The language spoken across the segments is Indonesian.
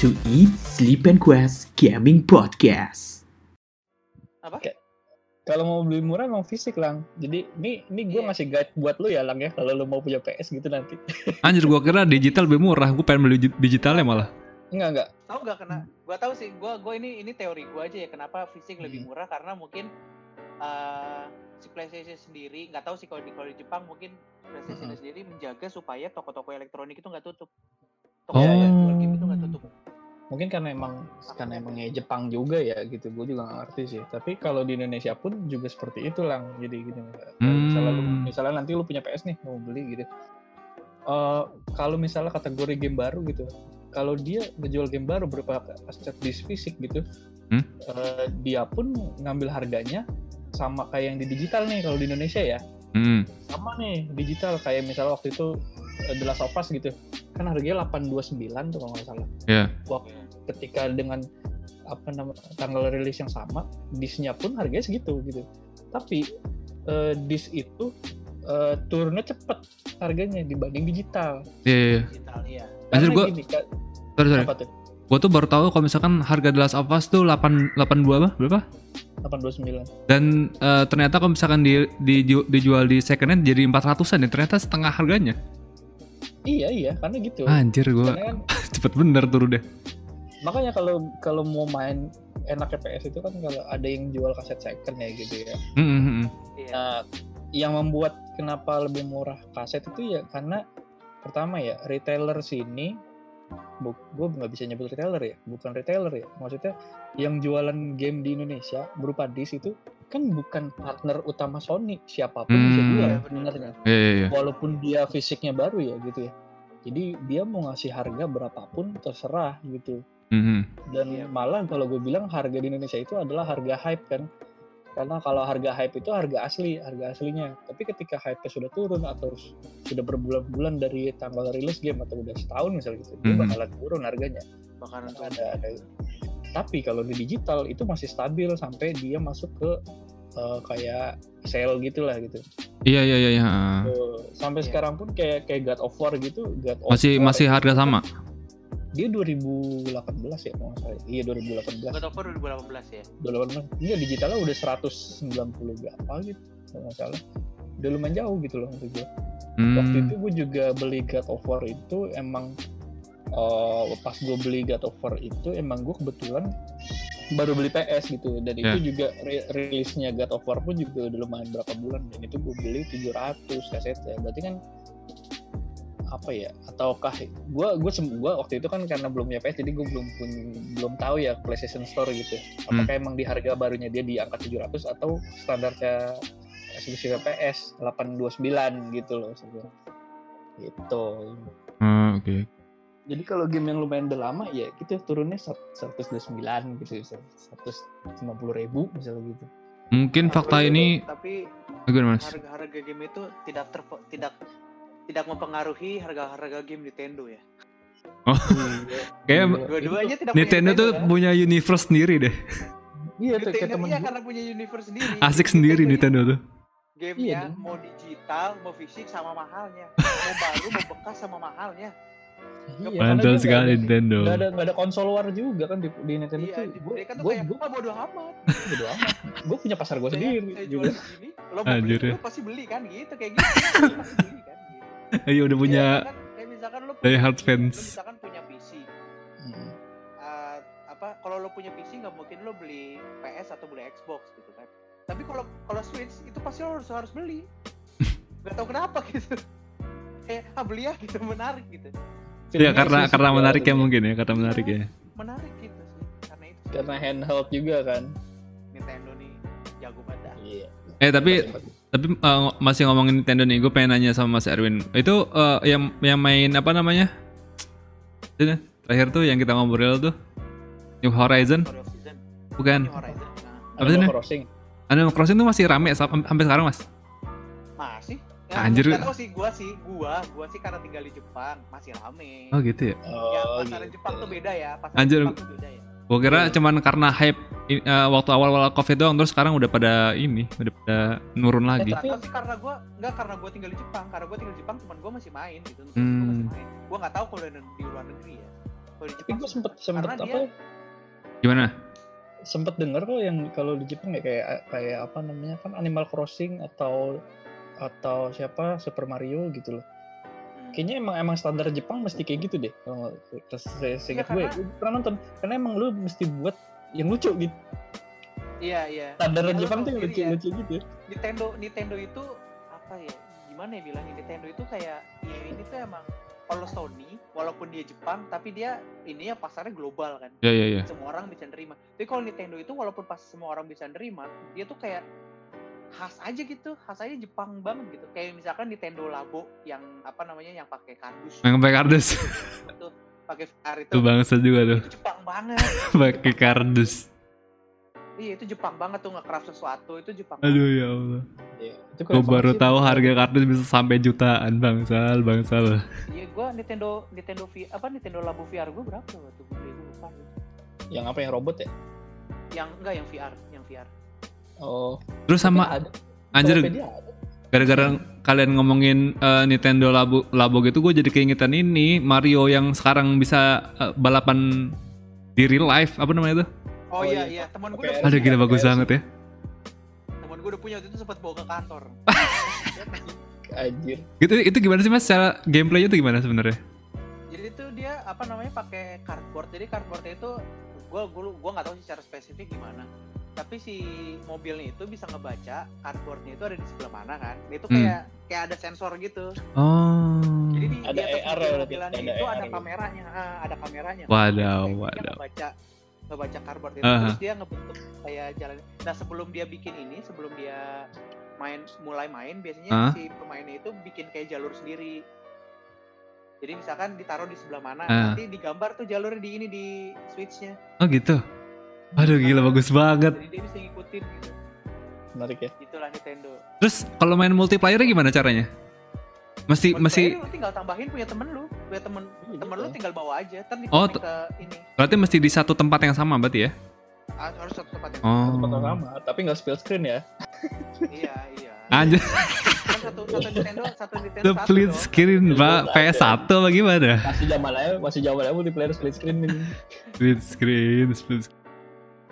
To Eat, Sleep, and Quest Gaming Podcast. apa. Kalau mau beli murah emang fisik lang. Jadi ini ini gue Iya. ngasih guide buat lu ya lang ya. Kalau lu mau punya PS gitu nanti. Anjir gua kira digital lebih murah, gua pengen beli di- digitalnya malah. Enggak enggak. tahu gak kena gua tahu sih gua gua ini ini teori gua aja ya kenapa fisik lebih Hmm. murah karena mungkin eh, si PlayStation sendiri nggak tahu sih kalau di kalau di Jepang mungkin PlayStation Mm-mm. sendiri menjaga supaya toko-toko elektronik itu nggak tutup Oh. toko jual game itu nggak tutup Mungkin karena emang karena emangnya Jepang juga ya gitu. Gue juga nggak ngerti sih. Tapi kalau di Indonesia pun juga seperti itu lang. Jadi gitu. Kalau Misalnya, lu, Hmm. misalnya nanti lu punya PS nih mau beli gitu. Eh kalau misalnya kategori game baru gitu. Kalau dia ngejual game baru berupa aset disk fisik gitu, Hmm? eh, dia pun ngambil harganya sama kayak yang di digital nih kalau di Indonesia ya. Hmm. sama nih digital kayak misalnya waktu itu eh, The Last of Us gitu kan harganya 829 tuh kalau nggak salah Ya. waktu ketika dengan apa nama tanggal rilis yang sama disknya pun harganya segitu gitu tapi eh, disk itu eh, turunnya cepet harganya dibanding digital Iya, iya, iya. digital iya Anjir, gua- gini, Kak, Sorry, sorry. apa tuh Gua tuh baru tahu kalau misalkan harga The Last of Us tuh 8 82 apa? Berapa? 829 Dan eh, ternyata kalau misalkan di, di- dijual di second hand jadi 400-an ya, ternyata setengah harganya. iya iya karena gitu Anjir gua karena kan cepet bener turun deh. Makanya kalau kalau mau main enaknya PS itu kan kalau ada yang jual kaset second ya gitu ya Hmm, hmm, hmm. iya Nah, yang membuat kenapa lebih murah kaset itu ya karena pertama ya retailer sini bu, gue nggak bisa nyebut retailer ya bukan retailer ya maksudnya yang jualan game di Indonesia berupa disc itu kan bukan partner utama Sony siapa pun bisa Hmm. jual Iya, benar. sebenarnya Iya, iya, iya. walaupun dia fisiknya baru ya gitu ya jadi dia mau ngasih harga berapapun terserah gitu Hmm, hmm. dan Iya. malah kalau gue bilang harga di Indonesia itu adalah harga hype kan karena kalau harga hype itu harga asli harga aslinya tapi ketika hype sudah turun atau sudah berbulan-bulan dari tanggal rilis game atau udah setahun misalnya gitu dia Mhm. bakalan turun harganya bakalan tuh ada, ada tapi kalau di digital itu masih stabil sampai dia masuk ke eh, kayak sale gitulah gitu Iya, iya, iya, iya. sampai Iya. sekarang pun kayak kayak God of War gitu God of Masih War masih harga kan sama. Dia 2018 ya kalau nggak salah. Iya 2018 God of War 2018 ya. 2018 iya digitalnya udah 190 berapa gitu kalau nggak salah. Udah lumayan jauh gitu loh menurut gue waktu Hmm. itu gue juga beli God of War itu emang eh, pas gue beli God of War itu emang gue kebetulan baru beli PS gitu. Dan Ya. itu juga ri- rilisnya God of War pun juga udah lumayan berapa bulan. Dan itu gue beli 700 kasetnya berarti kan apa ya ataukah gue gue gua waktu itu kan karena belum punya PS jadi gue belum pun- belum tahu ya PlayStation Store gitu. Apakah emang di harga barunya dia di angka 700 atau standarnya eksklusif PS 829 gitu loh sebenarnya. Gitu. Ah, Oke. jadi kalau game yang lumayan udah lama ya gitu turunnya 129 gitu 150 ribu misalnya gitu. Mungkin fakta ini tapi gimana Mas? harga-harga game itu tidak ter tidak tidak mempengaruhi harga-harga game Nintendo ya. Oh, kayak Iya, dua-duanya tidak punya Nintendo tuh kan? punya universe sendiri deh. iya tuh kayak Nintendo temen iya gua- karena punya universe sendiri. Asik sendiri Nintendo tuh. gamenya Iya, mau digital mau fisik sama mahalnya. Mau baru mau bekas sama mahalnya. Iya, dia sekali Nintendo. nggak ada nggak ada konsol war juga kan di, di Nintendo iya tuh. gue tuh gue kayak gue ah bodo amat. Bodo amat. Gue punya pasar gue sendiri saya juga. segini lo mau Anjir beli ya. lo pasti beli kan gitu kayak gitu. Lo pasti beli kan Ayo udah punya Iya, kan, kayak misalkan die punya hard fans. misalkan punya PC Hmm. eh, apa kalau lo punya PC nggak mungkin lo beli PS atau beli Xbox gitu kan. Tapi kalau kalau Switch itu pasti lo harus harus beli. Nggak tahu kenapa gitu. Kayak ah beli ya gitu menarik gitu. Ya Filmnya karena karena menarik ya mungkin ya, karena menarik ya. menarik gitu sih karena itu karena handheld juga kan. Nintendo nih jago banget dah. iya. Eh tapi tapi uh, masih ngomongin Nintendo nih, gue pengen nanya sama Mas Erwin. Itu uh, yang yang main apa namanya? Ini terakhir tuh yang kita ngobrol tuh New Horizon, bukan? New Horizon nah, Apa sih? Crossing Animal Crossing tuh masih rame sam- sampai sekarang mas? masih Anjir. Gak tau sih, gua sih, gua, gua sih karena tinggal di Jepang masih rame. Oh gitu ya. ya oh pasaran gitu. Jepang tuh beda ya, pasaran Anjir. Jepang tuh beda ya. Gue kira Iya. cuman karena hype eh, waktu awal-awal covid doang terus sekarang udah pada ini udah pada nurun lagi Nggak tahu sih karena gue nggak karena gue tinggal di Jepang karena gue tinggal di Jepang teman gue masih main gitu Gua Hmm. masih main gue nggak tahu kalau di di luar negeri ya kalau di Tapi Jepang gue sempet sempet karena apa? dia- gimana Sempet denger kok yang kalau di Jepang ya kayak kayak apa namanya kan Animal Crossing atau atau siapa Super Mario gitu loh. Kayaknya emang emang standar Jepang mesti kayak gitu deh. Kalau terus saya Iya, seingat gue, karena- gue pernah nonton. Karena emang lu mesti buat yang lucu gitu. iya iya Standar Ya, Jepang tuh yang sendiri ya, lucu-lucu gitu. Nintendo Nintendo itu apa ya gimana ya bilangnya Nintendo itu kayak ya ini tuh emang kalau Sony walaupun dia Jepang tapi dia ini ya pasarnya global kan ya ya ya semua orang bisa nerima tapi kalau Nintendo itu walaupun pas semua orang bisa nerima dia tuh kayak khas aja gitu khas aja Jepang banget gitu. Kayak misalkan Nintendo Labo yang apa namanya yang pakai kardus. Yang pakai kardus. Itu pakai VR itu tuh bangsa juga tuh. Itu Jepang banget. Pakai kardus. Iya itu Jepang banget tuh nge-craft sesuatu itu Jepang aduh ya Allah. Iya, itu gue baru banget tahu harga kardus bisa sampai jutaan bangsal bangsal. Banget. iya gua Nintendo Nintendo V apa Nintendo Labo VR gua berapa waktu gue beli lupa. Yang apa yang robot ya? yang enggak yang VR yang VR Oh, terus sama ada. anjir ada. gara-gara kalian ngomongin eh, Nintendo Labo Labo gitu gue jadi keingetan ini Mario yang sekarang bisa eh, balapan di real life apa namanya tuh oh, Oh, iya iya. iya teman gue udah punya gila bagus PS. banget ya teman gue udah punya waktu itu sempat bawa ke kantor Anjir. itu itu gimana sih mas cara gameplaynya tuh gimana sebenarnya jadi tuh dia apa namanya pakai cardboard jadi cardboardnya itu gue gue gue nggak tahu sih secara spesifik gimana tapi si mobilnya itu bisa ngebaca cardboardnya itu ada di sebelah mana kan itu Hmm. kayak kayak ada sensor gitu oh jadi di, Ada di atas AR mobil ya, mobilannya ada itu AR ada kameranya ah, ada kameranya Kayak dia wadaw. ngebaca ngebaca cardboard itu Aha. terus dia ngebentuk kayak jalan nah sebelum dia bikin ini sebelum dia main mulai main biasanya Ah. si pemainnya itu bikin kayak jalur sendiri jadi misalkan ditaruh di sebelah mana Ah. nanti digambar tuh jalurnya di ini di switchnya oh gitu aduh gila bagus banget. Jadi dia bisa ngikutin gitu. Menarik ya. itulah Nintendo. Terus kalau main multiplayer gimana caranya? Masih masih lu tinggal tambahin punya temen lu. Punya temen Iya, temen gitu. lu tinggal bawa aja. Ntar Oh, ke ini. berarti mesti di satu tempat yang sama berarti ya? Ah, harus satu tempat yang oh. Tempat yang sama, tapi nggak spill screen ya. iya iya. Anjir. Kan satu satu Nintendo satu Nintendo the satu split screen pak. PS1 apa gimana? Masih zaman aja, masih zaman aja multiplayer split screen ini. split screen split screen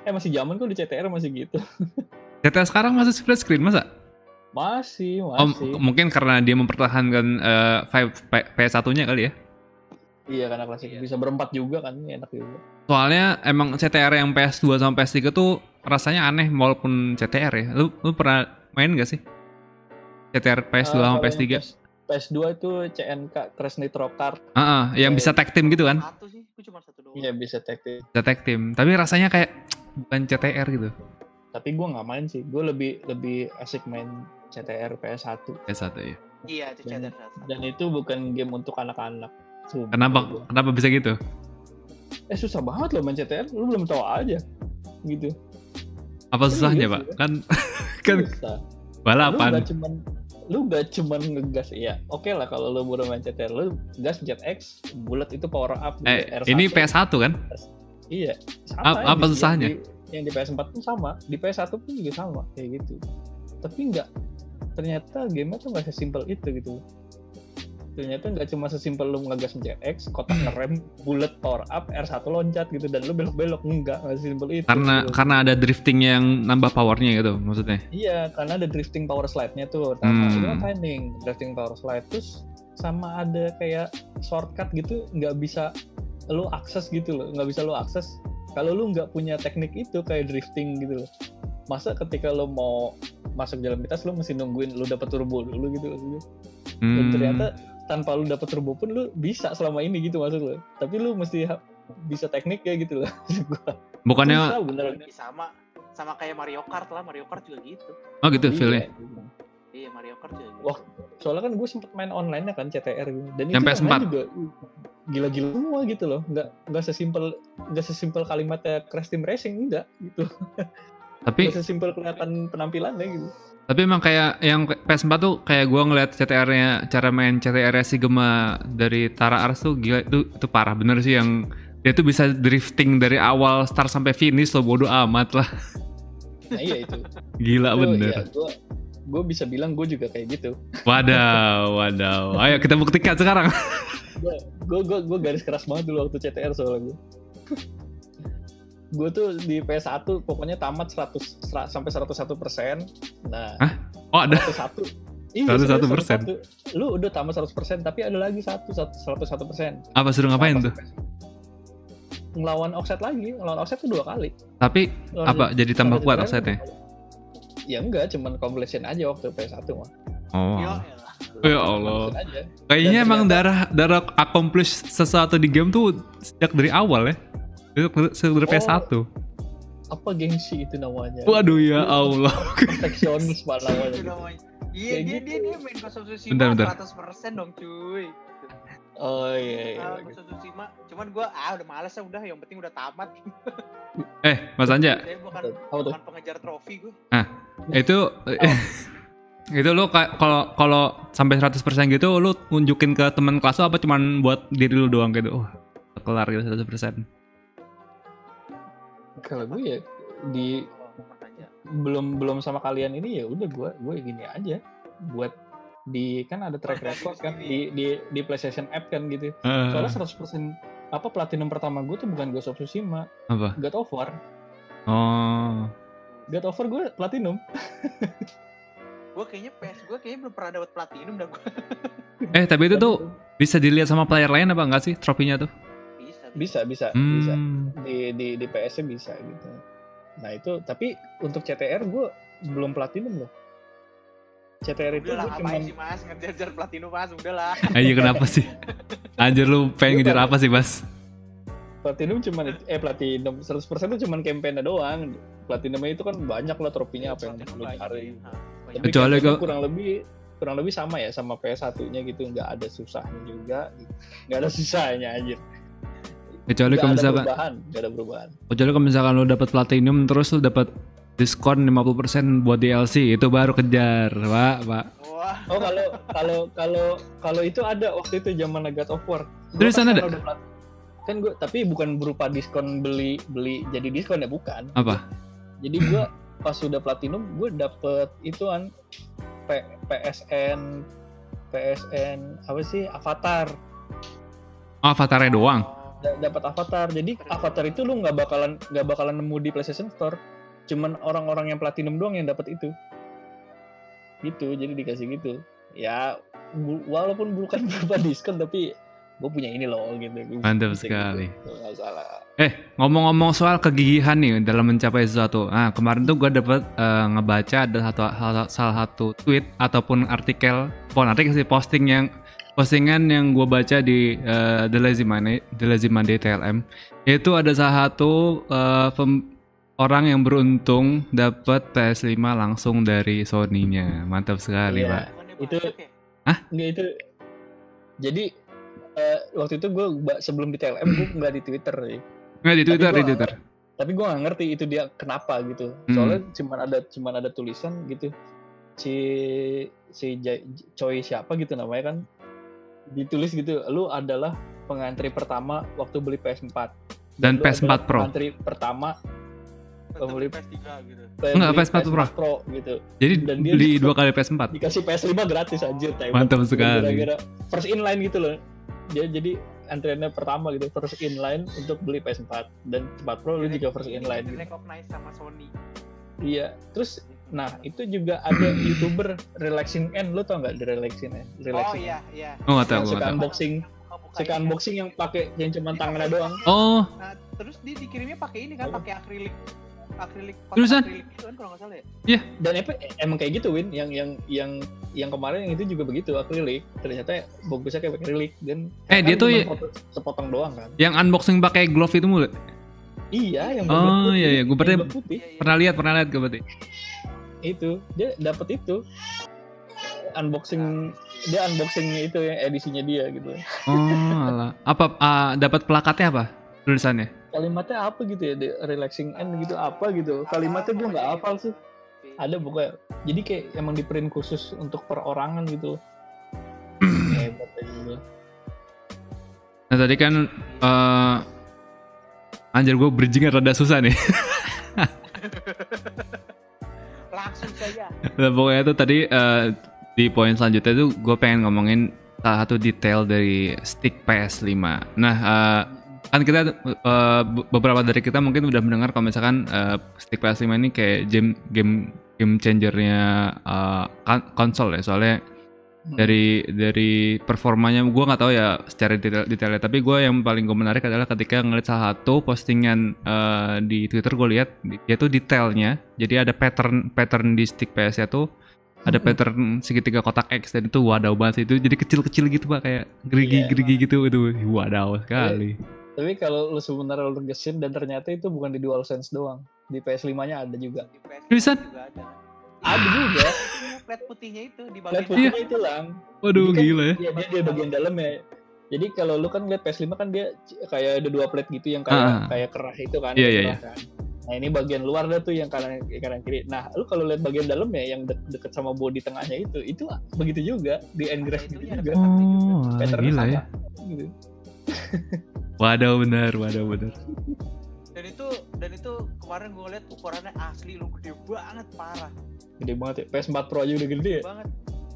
Eh masih zaman kok di CTR masih gitu. GTA sekarang masih split screen masa Masih, Oh, masih. m- mungkin karena dia mempertahankan eh, five- P- PS1-nya kali ya. Iya karena klasik Iya. bisa berempat juga kan, enak juga. Soalnya emang CTR yang PS2 sama PS3 tuh rasanya aneh walaupun CTR ya. Lu, lu pernah main gak sih? CTR PS2 Eh, sama kalau yang PS3? PS, PS2 itu CNK Crash Nitro Kart, Ah, ah, yang bisa tag team gitu kan? satu sih gue cuma satu doang iya bisa tag team. Bisa tag team. Tapi rasanya kayak bukan CTR gitu. Tapi gue nggak main sih, gue lebih lebih asik main CTR PS1 PS1 ya. iya itu Dan- cadar satu dan itu bukan game untuk anak-anak. Kenapa gua. kenapa bisa gitu? Eh susah banget loh main CTR, lu belum tahu aja. Gitu. Apa Serius susahnya, ya? Pak? Kan kan Susah. Lu balapan. gak cuman lu gak cuman ngegas iya oke lah kalau lu baru main CTR lu gas jet X bulat itu power up Eh, R1. ini PS1 kan? iya sama yang apa di- susahnya? yang di, yang di PS4 pun sama di PS1 pun juga sama kayak gitu tapi nggak ternyata game tuh nggak sesimpel itu gitu ternyata nggak cuma sesimpel lu ngegas jet X kotak ngerem bullet power up R1 loncat gitu dan lu belok-belok enggak nggak sesimpel itu Karena gitu. karena ada drifting yang nambah powernya gitu maksudnya. Iya, karena ada drifting power slide-nya tuh. Pertama, Hmm. itu kan timing, drifting power slide. Terus sama ada kayak shortcut gitu, nggak bisa lu akses gitu loh, nggak bisa lu akses kalau lu nggak punya teknik itu kayak drifting gitu loh. Masa ketika lu mau masuk jalan pintas lu mesti nungguin lu dapet turbo dulu gitu loh. Dan Hmm. ternyata tanpa lu dapet turbo pun lu bisa selama ini gitu masuk lo. Tapi lu mesti ha- bisa teknik kayak gitu loh. Bukannya beneran. Ih, sama sama kayak Mario Kart lah Mario Kart juga gitu oh gitu Iya. feelnya. iya Mario Kart juga gitu. Wah, soalnya kan gue sempet main online kan CTR gitu. dan Yang itu PS4. online juga gila-gila semua gitu loh nggak nggak sesimpel nggak sesimpel kalimatnya Crash Team Racing enggak gitu Tapi nggak sesimpel kelihatan penampilannya gitu Tapi emang kayak yang PS4 tuh kayak gua ngeliat CTR-nya cara main CTR si Gema dari Tara Ars tuh gila itu itu parah bener sih yang dia tuh bisa drifting dari awal start sampai finish lo bodo amat lah. nah iya itu Gila Itu, bener. ya, gue gue bisa bilang gue juga kayak gitu Wadaw, wadaw. Ayo kita buktikan sekarang. gue gue gue garis keras banget dulu waktu CTR soalnya gue gue tuh di PS1 pokoknya tamat 100 sera- sampai 101 persen nah Hah? Oh ada. 101 Iya, 101%. 101. Lu udah tamat 100%, tapi ada lagi satu, satu 101%. Apa suruh ngapain tuh? Ngelawan offset lagi, ngelawan offset tuh dua kali. Tapi Ngelawan apa jadi tambah kuat offsetnya? Ya enggak, cuman completion aja waktu PS1 mah. Oh. Yo, Ya Allah. Kayaknya emang darah darah accomplish sesuatu di game tuh sejak dari awal ya. Itu dari Oh. PS1. Apa gengsi itu namanya? Waduh ya Allah. Perfeksionis pak Itu namanya. Iya dia gitu. dia dia main Ghost of Tsushima Bentar, bentar. 100% dong cuy. Oh iya iya. Ah, Ghost of Tsushima. Cuman gua ah udah males ya udah yang penting udah tamat. Eh, Mas Anja, Saya bukan bukan pengejar trofi gua. itu itu lu kayak kalau kalau sampai 100% gitu lu nunjukin ke teman kelas lu apa cuman buat diri lu doang gitu. Oh, kelar gitu 100%. Kalau gue ya di Oh, belum belum sama kalian ini ya udah gue gue gini aja buat di kan ada track record kan di di di PlayStation App kan gitu. Eh, Soalnya 100% apa platinum pertama gue tuh bukan Ghost of Tsushima, apa? God of War. Oh. God of War gue platinum. Gua kayaknya PS gua kayaknya belum pernah dapat platinum dah gua. Eh, tapi itu tuh bisa dilihat sama player lain apa enggak sih trofinya tuh? Bisa. bisa bisa bisa Hmm. di di di PS -nya bisa gitu. Nah itu tapi untuk CTR gue belum platinum loh. CTR itu Udah lah cuman sih Mas ngejar-ngejar platinum Mas udah lah. Ayo kenapa sih? Anjir lu pengen ngejar apa sih, Bas? platinum cuman eh platinum 100% itu cuman campaign doang. Platinumnya itu kan banyak lah trofinya apa yang Platinum lu cari. Kecuali kok- kurang lebih kurang lebih sama ya sama PS1-nya gitu nggak ada susahnya juga nggak ada susahnya anjir Kecuali kalau misalkan perubahan ada perubahan kecuali kalau misalkan lu dapat platinum terus lu dapat diskon 50% buat DLC itu baru kejar, Pak, Pak. Wah, oh kalau kalau kalau kalau itu ada waktu itu zaman God of War Seriusan pas ada? plat- kan gue tapi bukan berupa diskon beli beli jadi diskon ya bukan Apa? jadi gue pas sudah platinum gue dapet ituan P- PSN PSN apa sih Avatar Oh, avatarnya doang. Da- dapat Avatar jadi Avatar itu lu nggak bakalan nggak bakalan nemu di PlayStation Store cuman orang-orang yang platinum doang yang dapat itu gitu jadi dikasih gitu ya bu- walaupun bukan berupa diskon tapi gue punya ini loh gitu Mantap sekali. gitu. salah Eh, ngomong-ngomong soal kegigihan nih dalam mencapai sesuatu. Nah, kemarin tuh gue dapet eh, ngebaca ada satu salah satu tweet ataupun artikel, bukan artikel sih posting yang postingan yang gue baca di eh, The Lazy Monday, The Lazy Monday TLM. Itu ada salah satu eh, pem- orang yang beruntung dapat PS5 langsung dari Sony-nya. Mantap sekali, Iya. Pak. Itu- banyak ya? Nggak itu. Jadi eh, waktu itu gue sebelum di TLM gue nggak di Twitter sih. Nggak di Twitter, di Twitter. Tapi gue nggak ngerti itu dia kenapa gitu. Hmm. Soalnya cuman ada cuman ada tulisan gitu. Si si Jai- Choi siapa gitu namanya kan ditulis gitu. Lu adalah pengantri pertama waktu beli PS4. Dan lu PS4 adalah Pro. Pengantri pertama beli- PS3 gitu. Enggak, beli PS4 Pro. gitu. Jadi Dan dia beli dua kali PS4. dikasih PS5 gratis anjir tembak. Mantap sekali. gara-gara first in line gitu loh dia jadi antriannya pertama gitu first in line untuk beli PS4 dan 4 Pro lu juga first in line gitu. Recognize sama Sony. iya terus nah itu juga ada youtuber relaxing end lu tau nggak the relaxing end Oh relaxing iya, iya. Oh, nggak tahu, suka unboxing suka ini. unboxing yang pakai yang cuma tangannya doang Oh, Nah, terus dia dikirimnya pakai ini kan, pakai akrilik akrilik Terusan? akrilik gitu kan kalau nggak salah ya. dan apa emang kayak gitu Win yang yang yang yang kemarin yang itu juga begitu akrilik ternyata bagusnya kayak akrilik dan Eh, dia kan tuh ya- sepotong doang kan yang unboxing pakai glove itu mulu. iya yang Oh, iya, iya. Gua yang berarti- Iya, iya. Pernah lihat, pernah lihat gue berarti. Itu dia dapat itu unboxing dia unboxingnya itu yang edisinya dia gitu Oh, alah. Apa ah, dapat plakatnya apa? Tulisannya. kalimatnya apa gitu ya the relaxing end gitu apa gitu kalimatnya gue nggak hafal sih ada pokoknya jadi kayak emang di print khusus untuk perorangan gitu hebat gitu Nah, tadi kan eh Anjir gue bridgingnya rada susah nih. Nah, pokoknya itu tadi eh, di poin selanjutnya tuh gue pengen ngomongin salah satu detail dari stick PS5. Nah, eh, kan kita be- beberapa dari kita mungkin udah mendengar kalau misalkan eh, stick PS5 ini kayak game game game changernya kan- konsol ya. Soalnya. Dari dari performanya gue nggak tahu ya secara detail detailnya tapi gue yang paling gue menarik adalah ketika ngeliat salah satu postingan eh, di Twitter gue lihat dia tuh detailnya jadi ada pattern pattern di stick PS nya tuh ada Hmm. pattern segitiga kotak X dan itu wadaw banget sih. itu jadi kecil-kecil gitu pak kayak gerigi Iya, gerigi gitu itu wadaw sekali Tapi kalau lu sebenarnya lu gesin dan ternyata itu bukan di DualSense doang. Di PS5-nya ada juga. Di PS5 Seriusan? juga ada. Ada juga. Itu plat putihnya itu di Lihat bagian putihnya itu lang. waduh kan- gila ya Iya dia di bagian dalam ya. Jadi kalau lu kan lihat PS5 kan dia kayak ada dua plate gitu yang kayak Ah. kayak kerah itu kan. Iya, iya, kerah kan. Nah ini bagian luar dah tuh yang kanan kanan kiri. Nah lu kalau lihat bagian dalam ya yang de- deket sama body tengahnya itu itu begitu juga di engrave Ada gitu itunya, ada juga. oh Patternnya gila sama. ya Gitu. wadaw bener wadaw bener dan itu dan itu kemarin gue ngeliat ukurannya asli lu gede banget parah Gede banget ya. PS4 Pro aja udah gede ya. banget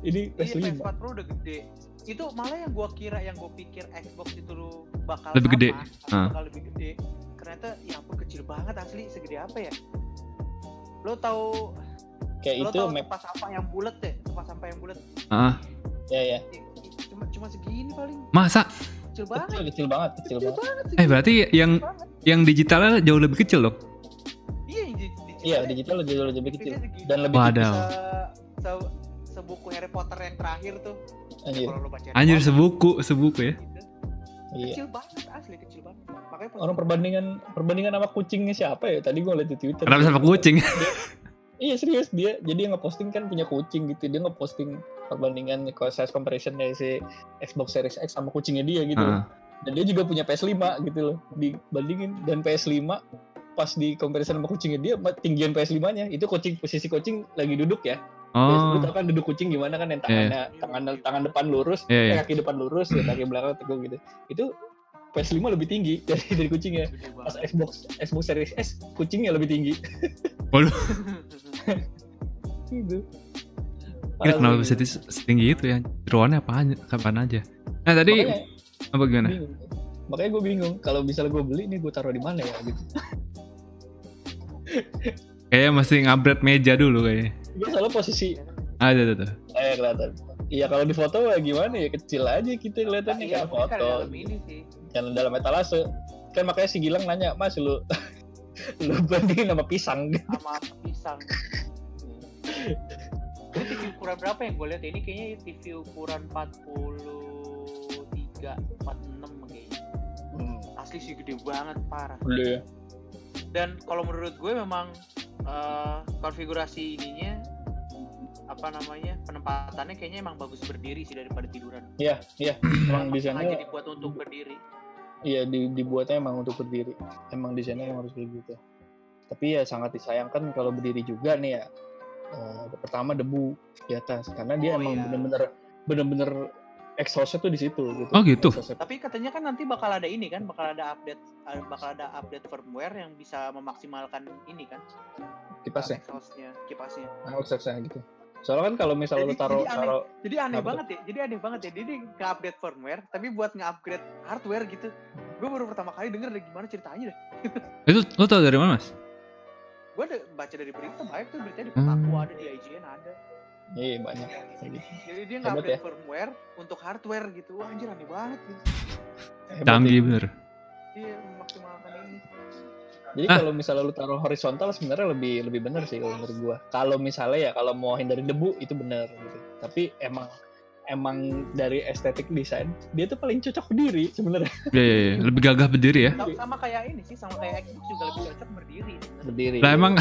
Ini iya PS5. PS4 Pro udah gede itu malah yang gue kira yang gue pikir Xbox itu lu bakal Lebih sama, gede. atau Ah. bakal lebih gede ternyata ya ampun kecil banget asli segede apa ya lo tahu Kayak lo itu tahu map tempat sampah yang bulat deh tempat sampah yang bulat ah ya ya. cuma cuma segini paling masa kecil banget Kecil, kecil banget, kecil kecil banget. banget eh berarti yang banget. yang digitalnya jauh lebih kecil dong Iya, digital lebih lebih kecil dan lebih tipis. se, se, sebuku Harry Potter yang terakhir tuh Anjir. kalau lo baca Harry anjir Potter, sebuku sebuku ya gitu. Iya. kecil banget asli kecil banget makanya Orang perbandingan perbandingan sama kucingnya siapa ya? Tadi gue liat di Twitter. kenapa sama kucing Iya serius dia. Jadi yang ngeposting kan punya kucing gitu. Dia ngeposting perbandingan size comparison dari si Xbox Series X sama kucingnya dia gitu. Ah. Dan dia juga punya PS5 gitu loh. Dibandingin dan PS5 pas di comparison sama kucingnya dia tinggian PS5-nya itu kucing posisi kucing lagi duduk ya. oh tau kan duduk kucing gimana kan yang tangannya tangan tangan depan lurus, Iya, iya. eh, kaki depan lurus, ya kaki belakang teguk gitu. Itu PS5 lebih tinggi dari dari kucingnya. Pas Xbox Xbox Series S kucingnya lebih tinggi. gitu. Gila, kenapa bisa setinggi itu ya jeroannya apa aja kapan aja nah tadi Makanya, apa gimana bingung. Makanya gue bingung kalau misalnya gue beli ini gue taruh di mana ya gitu. Kayaknya masih ngupgrade meja dulu kayaknya Gue selalu posisi ada ada tuh eh kelihatan. Iya kalau di foto ya gimana ya kecil aja kita kelihatannya iya kayak mungkin karena foto. dalam ini sih Yang dalam etalase. Kan makanya si Gilang nanya, "Mas lu lu bandingin sama pisang?" sama pisang ini TV ukuran berapa yang gue lihat ini kayaknya TV ukuran 43 46 kayaknya Hmm, asli sih gede banget parah udah ya. Dan kalau menurut gue memang eh, konfigurasi ininya apa namanya penempatannya kayaknya emang bagus berdiri sih daripada tiduran Iya, iya. Emang Emang desainnya sengaja dibuat untuk berdiri Iya di, dibuatnya emang untuk berdiri. Emang desainnya emang harus kayak gitu. Tapi ya sangat disayangkan kalau berdiri juga nih ya. Eh, pertama debu di atas karena dia Oh, emang iya. bener-bener bener-bener exhaustnya tuh di situ gitu. Oh, gitu? Exhaustnya. tapi katanya kan nanti bakal ada ini kan bakal ada update eh, bakal ada update firmware yang bisa memaksimalkan ini kan Kipasnya, exhaustnya kipasnya ah, exhaustnya gitu. Soalnya kan kalau misalnya lu Jadi- taruh jadi aneh. taruh jadi aneh banget ya jadi aneh banget ya jadi nge-update firmware tapi buat nge-upgrade hardware gitu gue baru pertama kali denger deh gimana ceritanya deh itu lo tau dari mana mas gue baca dari berita banyak tuh beritanya di Hmm. Kotaku ada di IGN ada iya banyak kayak gitu. jadi dia Hebat nge-update ya. firmware untuk hardware gitu wah anjir aneh banget gitu canggih ya. bener iya memaksimalkan ini Jadi Ah. kalau misalnya lu taruh horizontal sebenarnya lebih lebih benar sih kalau menurut gua. Kalau misalnya ya kalau mau hindari debu itu benar gitu. Tapi emang emang dari estetik desain dia tuh paling cocok berdiri sebenarnya. Iya iya iya. Lebih gagah berdiri ya? Sama, sama kayak ini sih sama kayak Xbox juga lebih cocok berdiri. Berdiri. lah emang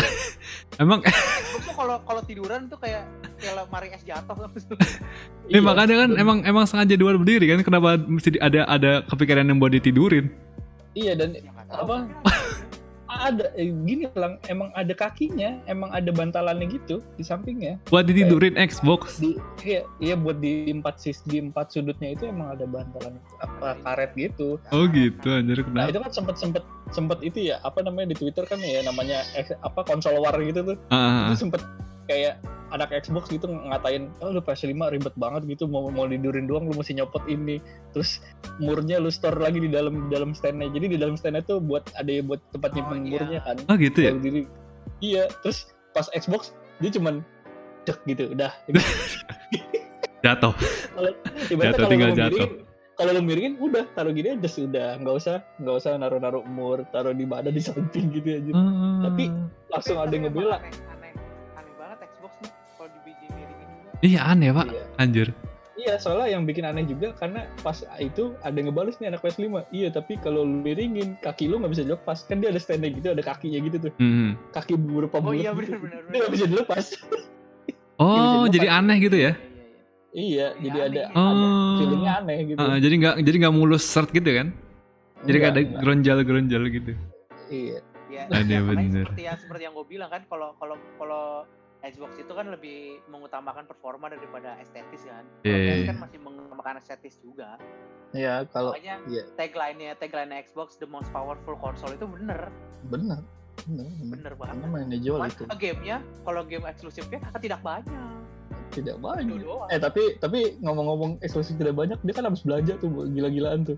emang Xbox tuh kalau kalau tiduran tuh kayak kayak lemari es jatuh. Eh, makanya kan emang emang sengaja dua berdiri kan kenapa mesti ada ada kepikiran yang buat ditidurin? Iya dan Ya, Apa? ada. eh, gini lang emang ada kakinya emang ada bantalannya gitu di sampingnya Buat ditidurin Xbox. di iya iya buat di empat sis di empat sudutnya itu emang ada bantalan apa karet gitu Oh gitu anjir nah kenapa? itu kan sempet sempet sempet itu ya apa namanya di twitter kan ya namanya X- apa konsol war gitu tuh ah, itu sempet kayak anak Xbox gitu ngatain oh lu PS5 ribet banget gitu mau mau tidurin doang lu mesti nyopot ini terus murnya lu store lagi di dalam di dalam standnya jadi di dalam standnya tuh buat ada ya buat tempat Oh, nyimpen iya. murnya kan ah. Oh gitu ya? Diri iya terus pas Xbox dia cuman cek gitu udah Jatuh. Jatuh, kalau tinggal jatuh. miringin- kalau lu miringin udah taruh gini aja sudah nggak usah nggak usah naruh naruh mur taruh di mana di samping gitu aja Ah. Tapi langsung ada yang emang ngebela Iya aneh pak. Iya. Anjir. Iya, soalnya yang bikin aneh juga karena pas itu ada yang ngebales nih anak PS5. Iya, tapi kalau lu miringin kaki lu nggak bisa dilepas. Kan dia ada standnya gitu, ada kakinya gitu tuh. Hmm. Kaki beberapa oh bulat iya gitu. benar benar Dia nggak bisa dilepas. Oh Jadi jadi aneh gitu ya? iya, iya, iya. iya, Iya, jadi aneh. ada, Oh. ada feelingnya aneh gitu. Ah, jadi nggak jadi nggak mulus seret gitu kan? Jadi Enggak, kayak ada geronjal-geronjal gitu. Iya, Ya, Aneh ya, bener. seperti yang seperti yang gue bilang kan kalau kalau kalau Xbox itu kan lebih mengutamakan performa daripada estetis kan. Kalau Iya, PS iya, kan masih mengutamakan estetis juga. iya kalau Makanya iya. tagline-nya tagline Xbox the most powerful console itu bener, bener, bener, bener. bener banget. Karena mainnya jual Cuman itu gamenya kalau game eksklusifnya ah, tidak banyak. tidak banyak. doang. Eh tapi tapi ngomong-ngomong eksklusif tidak banyak, dia kan habis belanja tuh gila-gilaan tuh.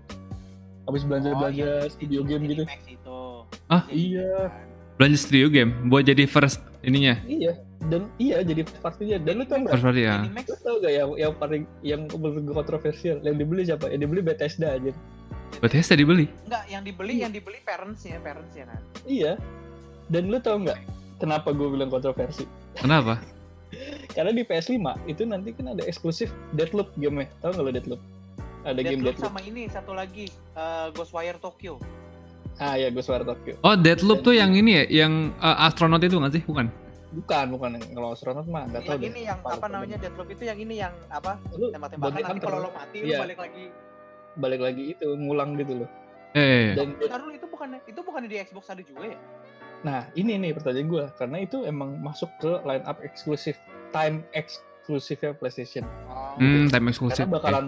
Habis belanja Oh, belanja iya, studio di- game di gitu. Itu. Ah, Jadi, iya. kan. Belanja studio game buat jadi first ininya. Iya, dan iya jadi partinya. Dan lu tau nggak? First party ya. Lu tau gak yang yang paling yang menurut gue kontroversial yang dibeli siapa? Yang dibeli Bethesda aja. Bethesda dibeli. enggak yang dibeli yang dibeli parentsnya parentsnya kan. Iya. Dan lu tau nggak kenapa gue bilang kontroversi? Kenapa? Karena di PS5 itu nanti kan ada eksklusif Deathloop game-nya. Tau nggak lo Deathloop? Ada game Deathloop Deathloop. sama ini satu lagi eh, Ghostwire Tokyo. Ah ya, Ghostwire Tokyo. Oh Deadloop tuh yang ini ya, yang uh, astronot itu nggak sih? Bukan. Bukan, bukan kalau astronot mah nggak tahu deh. ini yang apa namanya Deathloop itu yang ini yang apa Lu tembak-tembakan nanti kalau lo mati Iya. lo balik lagi. balik lagi itu ngulang gitu loh. Eh, Dan dulu itu bukan itu bukan di Xbox ada juga ya? nah ini nih pertanyaan gue karena itu emang masuk ke line up eksklusif time eksklusifnya PlayStation. Oh. hmm, time eksklusif. karena bakalan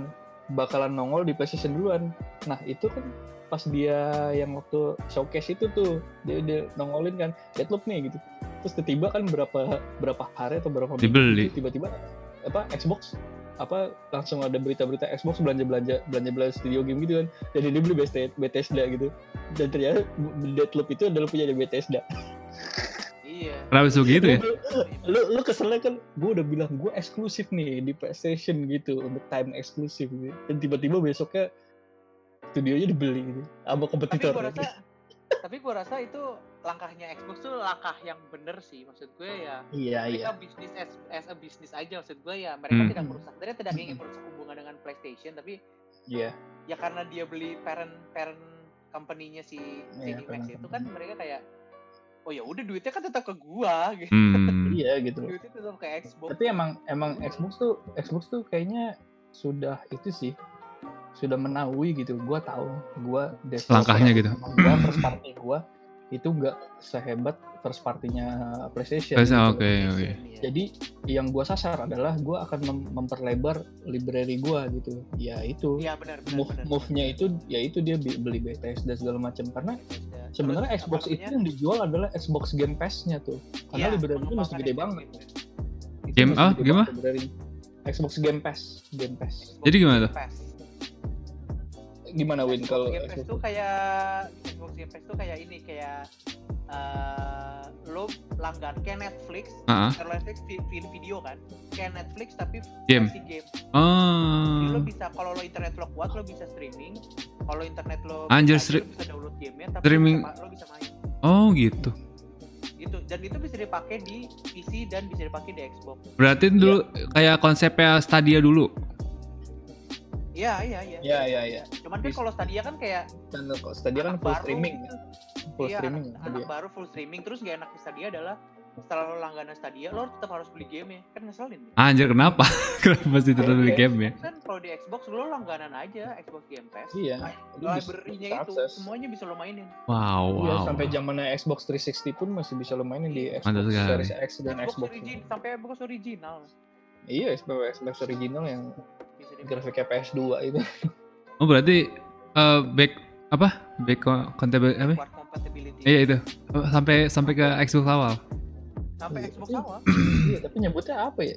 bakalan nongol di PlayStation duluan. Nah itu kan pas dia yang waktu showcase itu tuh dia, dia nongolin kan Deathloop nih gitu. Terus tiba-tiba kan berapa berapa hari atau berapa minggu Dibeli. gitu, tiba-tiba apa Xbox apa langsung ada berita-berita Xbox belanja belanja belanja belanja studio game gitu kan jadi dia beli Bethesda, gitu dan ternyata Deathloop itu adalah punya Bethesda Iya. Kenapa bisa begitu ya? lu lu keselnya kan gue udah bilang gue eksklusif nih di PlayStation gitu untuk time eksklusif gitu dan tiba-tiba besoknya studionya dibeli gitu sama Tapi kompetitor gua rasa tapi gua rasa itu langkahnya Xbox tuh langkah yang bener sih maksud gue ya. Iya iya. mereka bisnis as, as a bisnis aja maksud gue ya mereka Hmm. tidak merusak. Mereka tidak ingin merusak hubungan dengan PlayStation tapi iya. ya karena dia beli parent parent company-nya si Iya, ZeniMax parent itu kan mereka kayak oh ya udah duitnya kan tetap ke gua gitu. Hmm. iya gitu. Duitnya tetap ke Xbox. Tapi emang emang Xbox tuh Xbox tuh kayaknya sudah itu sih sudah menaui gitu gua tahu gua developer- Langkahnya gitu. gua first party gua itu nggak sehebat first partinya PlayStation Terus, gitu. Oke, oke. Iya. jadi yang gua sasar adalah gua akan mem- memperlebar library gua gitu ya itu iya benar benar move benar. move-nya itu ya itu dia beli BTS dan segala macam karena Bethesda. sebenarnya Xbox apa itu yang dijual adalah Xbox Game Pass-nya tuh karena Iya, library itu masih gede pengembangan banget Game ah, gede gimana? Xbox Game Pass Game Pass Xbox Jadi gimana tuh? Gimana Win Xbox kalau Game Pass Xbox tuh kayak Xbox Game Pass tuh kayak ini kayak eh lo langgan kayak Netflix Ah, ah. kalau Netflix vi- video kan kayak Netflix tapi Game. versi game jadi lo Oh. bisa kalau lo internet lo kuat lo bisa streaming kalau internet lo Anjir, lo bisa download gamenya tapi streaming. lo bisa, lo bisa main Oh gitu. gitu dan itu bisa dipakai di PC dan bisa dipakai di Xbox Berarti dulu kayak konsepnya Stadia dulu. Iya iya iya ya ya ya cuman kan kalau Stadia kan kayak dan kok Stadia kan anak full baru streaming gitu. full iya, streaming anak, ya anak Stadia. baru full streaming terus gak enak di Stadia adalah setelah lo langganan Stadia lo tetap harus beli game ya kan ngeselin ya. Anjir kenapa? kenapa mesti tetap beli Kalau di game ya? Kan kalau di Xbox lo langganan aja Xbox Game Pass Iya. Library-nya itu akses. semuanya bisa lo mainin Wow, Iya, wow. sampai zamannya Xbox 360 pun masih bisa lo mainin di Xbox Mantap sekali. Series X dan Xbox, Xbox. origin sampai Xbox original Iya, Xbox, Xbox original yang. Grafiknya PS2 itu. Oh berarti eh, back apa? Back compatibility apa? Iya itu. Oh, Sampai sampai ke Xbox awal. sampai Xbox Iya. awal iya, tapi nyebutnya apa ya?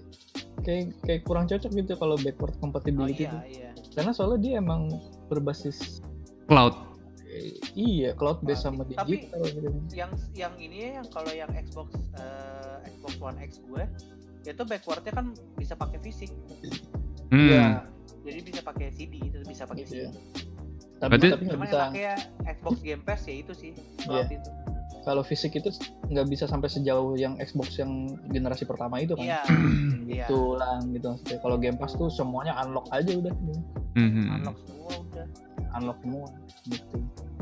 Kayak kayak kurang cocok gitu kalau backward oh compatibility iya itu. iya Karena soalnya dia emang berbasis Cloud. eh, iya cloud based sama Tapi- digital gitu. yang yang ini ya, yang kalau yang Xbox eh, Xbox One X gue itu backwardnya kan bisa pakai fisik Hmm. Iya, jadi bisa pakai CD itu bisa pakai. CD tapi Berarti- tapi cuman bisa yang pakai Xbox Game Pass ya itu sih cloud itu kalau fisik itu nggak bisa sampai sejauh yang Xbox yang generasi pertama itu kan. iya iya Gitu lah gitu. Kalau Game Pass tuh semuanya unlock aja udah. Hmm, hmm. unlock semua udah Unlock semua gitu.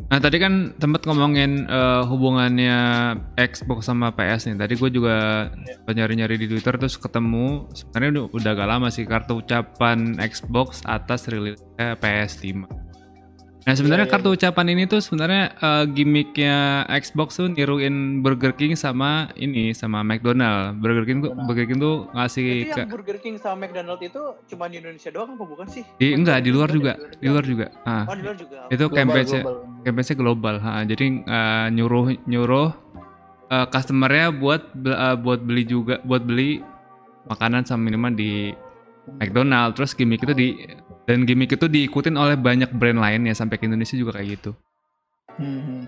Nah tadi kan tempat ngomongin eh, hubungannya Xbox sama PS nih. Tadi gue juga sempat nyari-nyari di Twitter terus ketemu sebenarnya udah, udah agak lama sih kartu ucapan Xbox atas rilisnya PS5. Nah sebenarnya Iya, iya, kartu ucapan ini tuh sebenarnya eh, gimmicknya Xbox tuh niruin Burger King sama ini sama McDonald. Burger King tuh. Burger King tuh ngasih Jadi ke yang Burger King sama McDonald itu cuma di Indonesia doang apa bukan sih? di enggak di luar juga, Di di luar juga. Ah, Oh di luar juga. itu campaign-nya global. campaign-nya global. Ha, jadi eh, nyuruh nyuruh eh, customernya buat eh, buat beli juga buat beli makanan sama minuman di McDonald. Terus gimmick itu di dan gimmick itu diikutin oleh banyak brand lain ya sampai ke Indonesia juga kayak gitu. Hmm.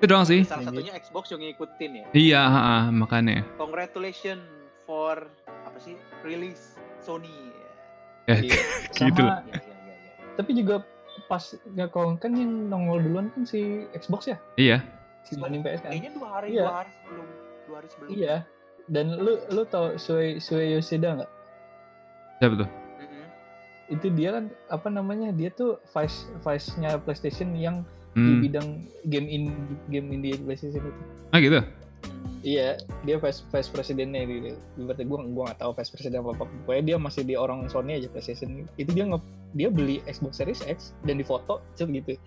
Itu doang sih. Salah satunya Xbox yang ngikutin ya. Iya, ha, ha, makanya. Congratulations for apa sih release Sony. Ya, Iya. Gitu Sama, Ya, ya, ya, ya. tapi juga pas nggak kalau kan yang nongol duluan kan si Xbox ya iya. dibanding PS kan Kayaknya dua hari Iya. dua hari sebelum dua hari sebelum. iya dan lu lu tau Sue Sue Yoshida nggak Siapa tuh? Itu dia kan apa namanya dia tuh vice vice nya PlayStation yang di Hmm. bidang game in game indie PlayStation itu. Ah gitu. Iya dia vice vice presidennya di berarti gua gua nggak tahu vice presiden apa apa. Pokoknya dia masih di orang Sony aja PlayStation. Itu dia nge dia beli Xbox Series X dan difoto cet gitu.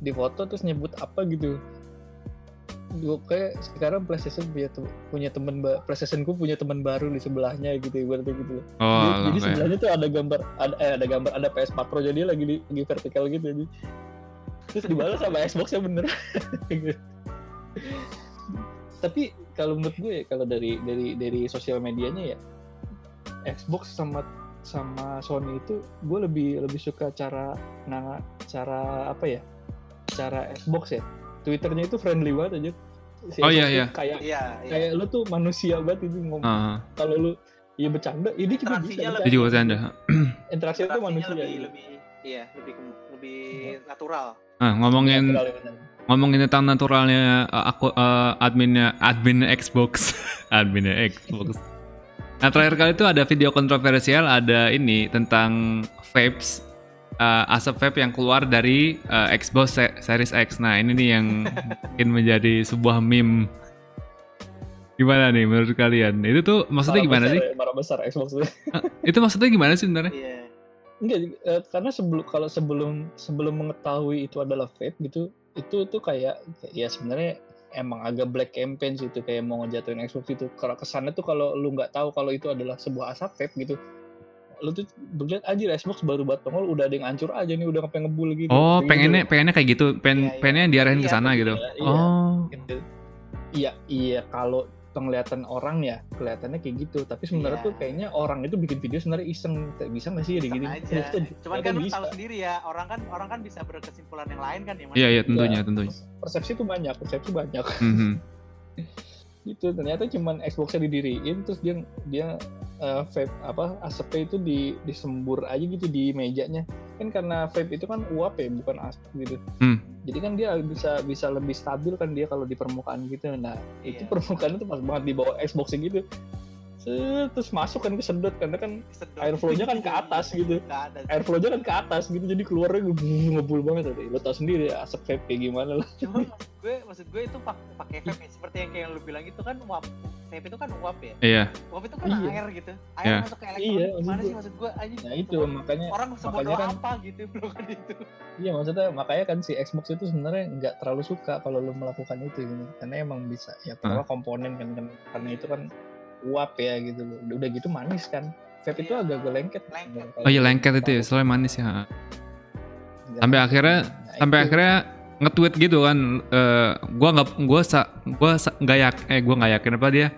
Difoto terus nyebut apa gitu gue kayak sekarang PlayStation punya tem- punya teman PlayStation ku punya teman baru di sebelahnya gitu ibaratnya gitu loh. Oh, Jadi- jadi sebelahnya tuh ada gambar ada eh, ada gambar ada PS4 Pro jadi dia lagi di lagi vertikal gitu jadi terus dibalas sama Xbox nya bener. Tapi kalau menurut gue ya, kalau dari dari dari sosial medianya ya Xbox sama sama Sony itu gue lebih lebih suka cara nah cara apa ya cara Xbox ya Twitternya itu friendly banget aja Si Oh, iya, iya. kayak Iya, iya. kayak lu tuh manusia banget itu ngomong Ah, kalau lu ya bercanda ini juga bisa Interaksinya bercanda. itu juga bercanda. interaksi itu manusia lebih gitu. lebih iya lebih lebih natural. Ah, ngomongin Natural, ya, ngomongin tentang naturalnya uh, aku uh, adminnya admin Xbox adminnya Xbox nah terakhir kali itu ada video kontroversial ada ini tentang vapes uh, asap vape yang keluar dari uh, Xbox Se- Series X nah ini nih yang mungkin menjadi sebuah meme gimana nih menurut kalian itu tuh maksudnya Marah gimana besar sih ya, marah besar Xbox itu. itu maksudnya gimana sih sebenarnya Iya. Enggak, eh, karena sebelum kalau sebelum sebelum mengetahui itu adalah vape gitu, itu tuh kayak ya sebenarnya emang agak black campaign sih itu kayak mau ngejatuhin Xbox itu. Karena kesannya tuh kalau lu nggak tahu kalau itu adalah sebuah asap vape gitu, lu tuh lihat aja Xbox baru buat nongol udah ada yang hancur aja nih udah sampai ngebul gitu. oh Kayak pengennya gitu. pengennya kayak gitu pengen Iya, iya. pengennya diarahin ke Iya, sana iya, gitu iya. oh Gitu. Iya, iya kalau penglihatan orang ya kelihatannya kayak gitu tapi sebenarnya Iya. tuh kayaknya orang itu bikin video sebenarnya iseng Kayak bisa nggak sih Iseng gini aja. Cuman kan lu bisa. tahu sendiri ya, orang kan orang kan bisa berkesimpulan yang lain kan ya. Iya iya tentunya tentunya persepsi tuh banyak persepsi banyak Mhm. gitu ternyata cuman Xbox-nya didiriin terus dia dia eh, vape apa asapnya itu di disembur aja gitu di mejanya kan karena vape itu kan uap ya bukan asap gitu Hmm. jadi kan dia bisa bisa lebih stabil kan dia kalau di permukaan gitu nah itu Iya. permukaannya tuh pas banget di bawah Xbox gitu Set, terus masuk kan kesedot karena kan Sedot. airflow-nya kan ke atas gitu Ke atas. airflow-nya kan ke atas gitu jadi keluarnya ngebul, ngebul banget tadi lo tau sendiri ya, asap vape kayak gimana lah Cuma gue maksud gue itu pak- pakai vape ya. seperti yang kayak lu bilang itu kan uap vape itu kan uap ya Iya. uap itu kan Iya. air gitu air Iya. masuk ke elektronik Iya, gimana sih maksud gue anjing Nah itu Orang- makanya orang makanya kan- apa gitu belum kan itu Iya maksudnya makanya kan si Xbox itu sebenarnya nggak terlalu suka kalau lu melakukan itu gitu. karena emang bisa ya pertama komponen kan, kan karena itu kan uap ya gitu loh. Udah gitu manis kan. Vape itu Iya. agak-agak lengket. Lengket. Oh iya lengket itu ya, soalnya manis ya. Nggak- Sampai akhirnya Nah, sampai itu. akhirnya nge-tweet gitu kan eh gua nggak gua sa, gua sa- nggak yak eh gua nggak yakin apa dia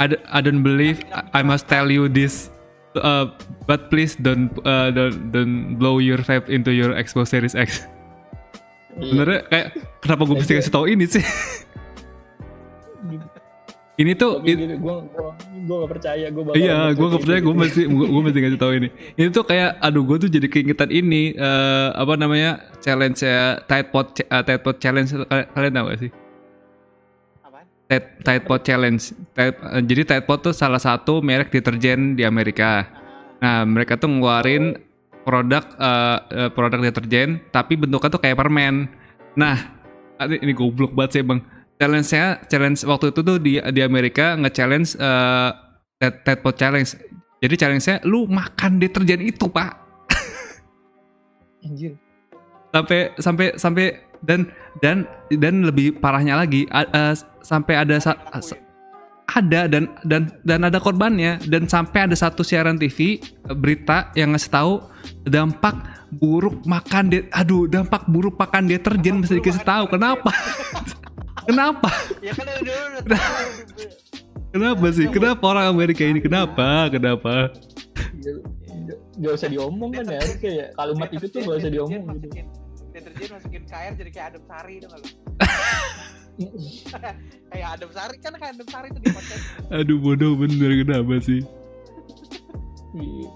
I, don't believe I, I must tell you this uh, but please don't uh, don't don't blow your vape into your Xbox Series X Iya. sebenarnya kayak kenapa gue mesti kasih tahu ini sih ini tuh gitu, gua, gua gak percaya gua bakal Iya, gue gak percaya, gitu. gue mesti gue mesti ngasih tahu ini. Ini tuh kayak, aduh, gue tuh jadi keingetan ini, eh apa namanya challenge ya Tide Pod uh, Tide Pod Challenge kalian, kalian tahu gak sih? Tide, Tide Pod Challenge. Tide- eh, jadi Tide Pod tuh salah satu merek deterjen di Amerika. Ah, Nah, mereka tuh ngeluarin produk eh, eh, produk deterjen, tapi bentuknya tuh kayak permen. Nah, ini, ini goblok banget sih bang. Challenge-nya, challenge waktu itu tuh di di Amerika nge-challenge Tide, Tide Pod Challenge. Jadi challenge-nya lu makan deterjen itu pak. Anjir. Sampai sampai sampai dan dan dan lebih parahnya lagi eh, sampai ada sa- ada dan dan dan ada korbannya dan sampai ada satu siaran TV eh, berita yang ngasih tahu dampak buruk makan de aduh dampak buruk makan deterjen mesti dikasih tahu kenapa kenapa? Ya kan udah kenapa? sih? Kenapa orang Amerika ini? Kenapa? Kenapa? Gak, usah diomong kan ya ya kalimat itu tuh gak usah diomong gitu. masukin deterjen masukin ke air jadi kayak adem sari dong lu? Kayak adem sari kan kayak adem sari tuh di podcast. Aduh bodoh bener. Kenapa sih? Iya.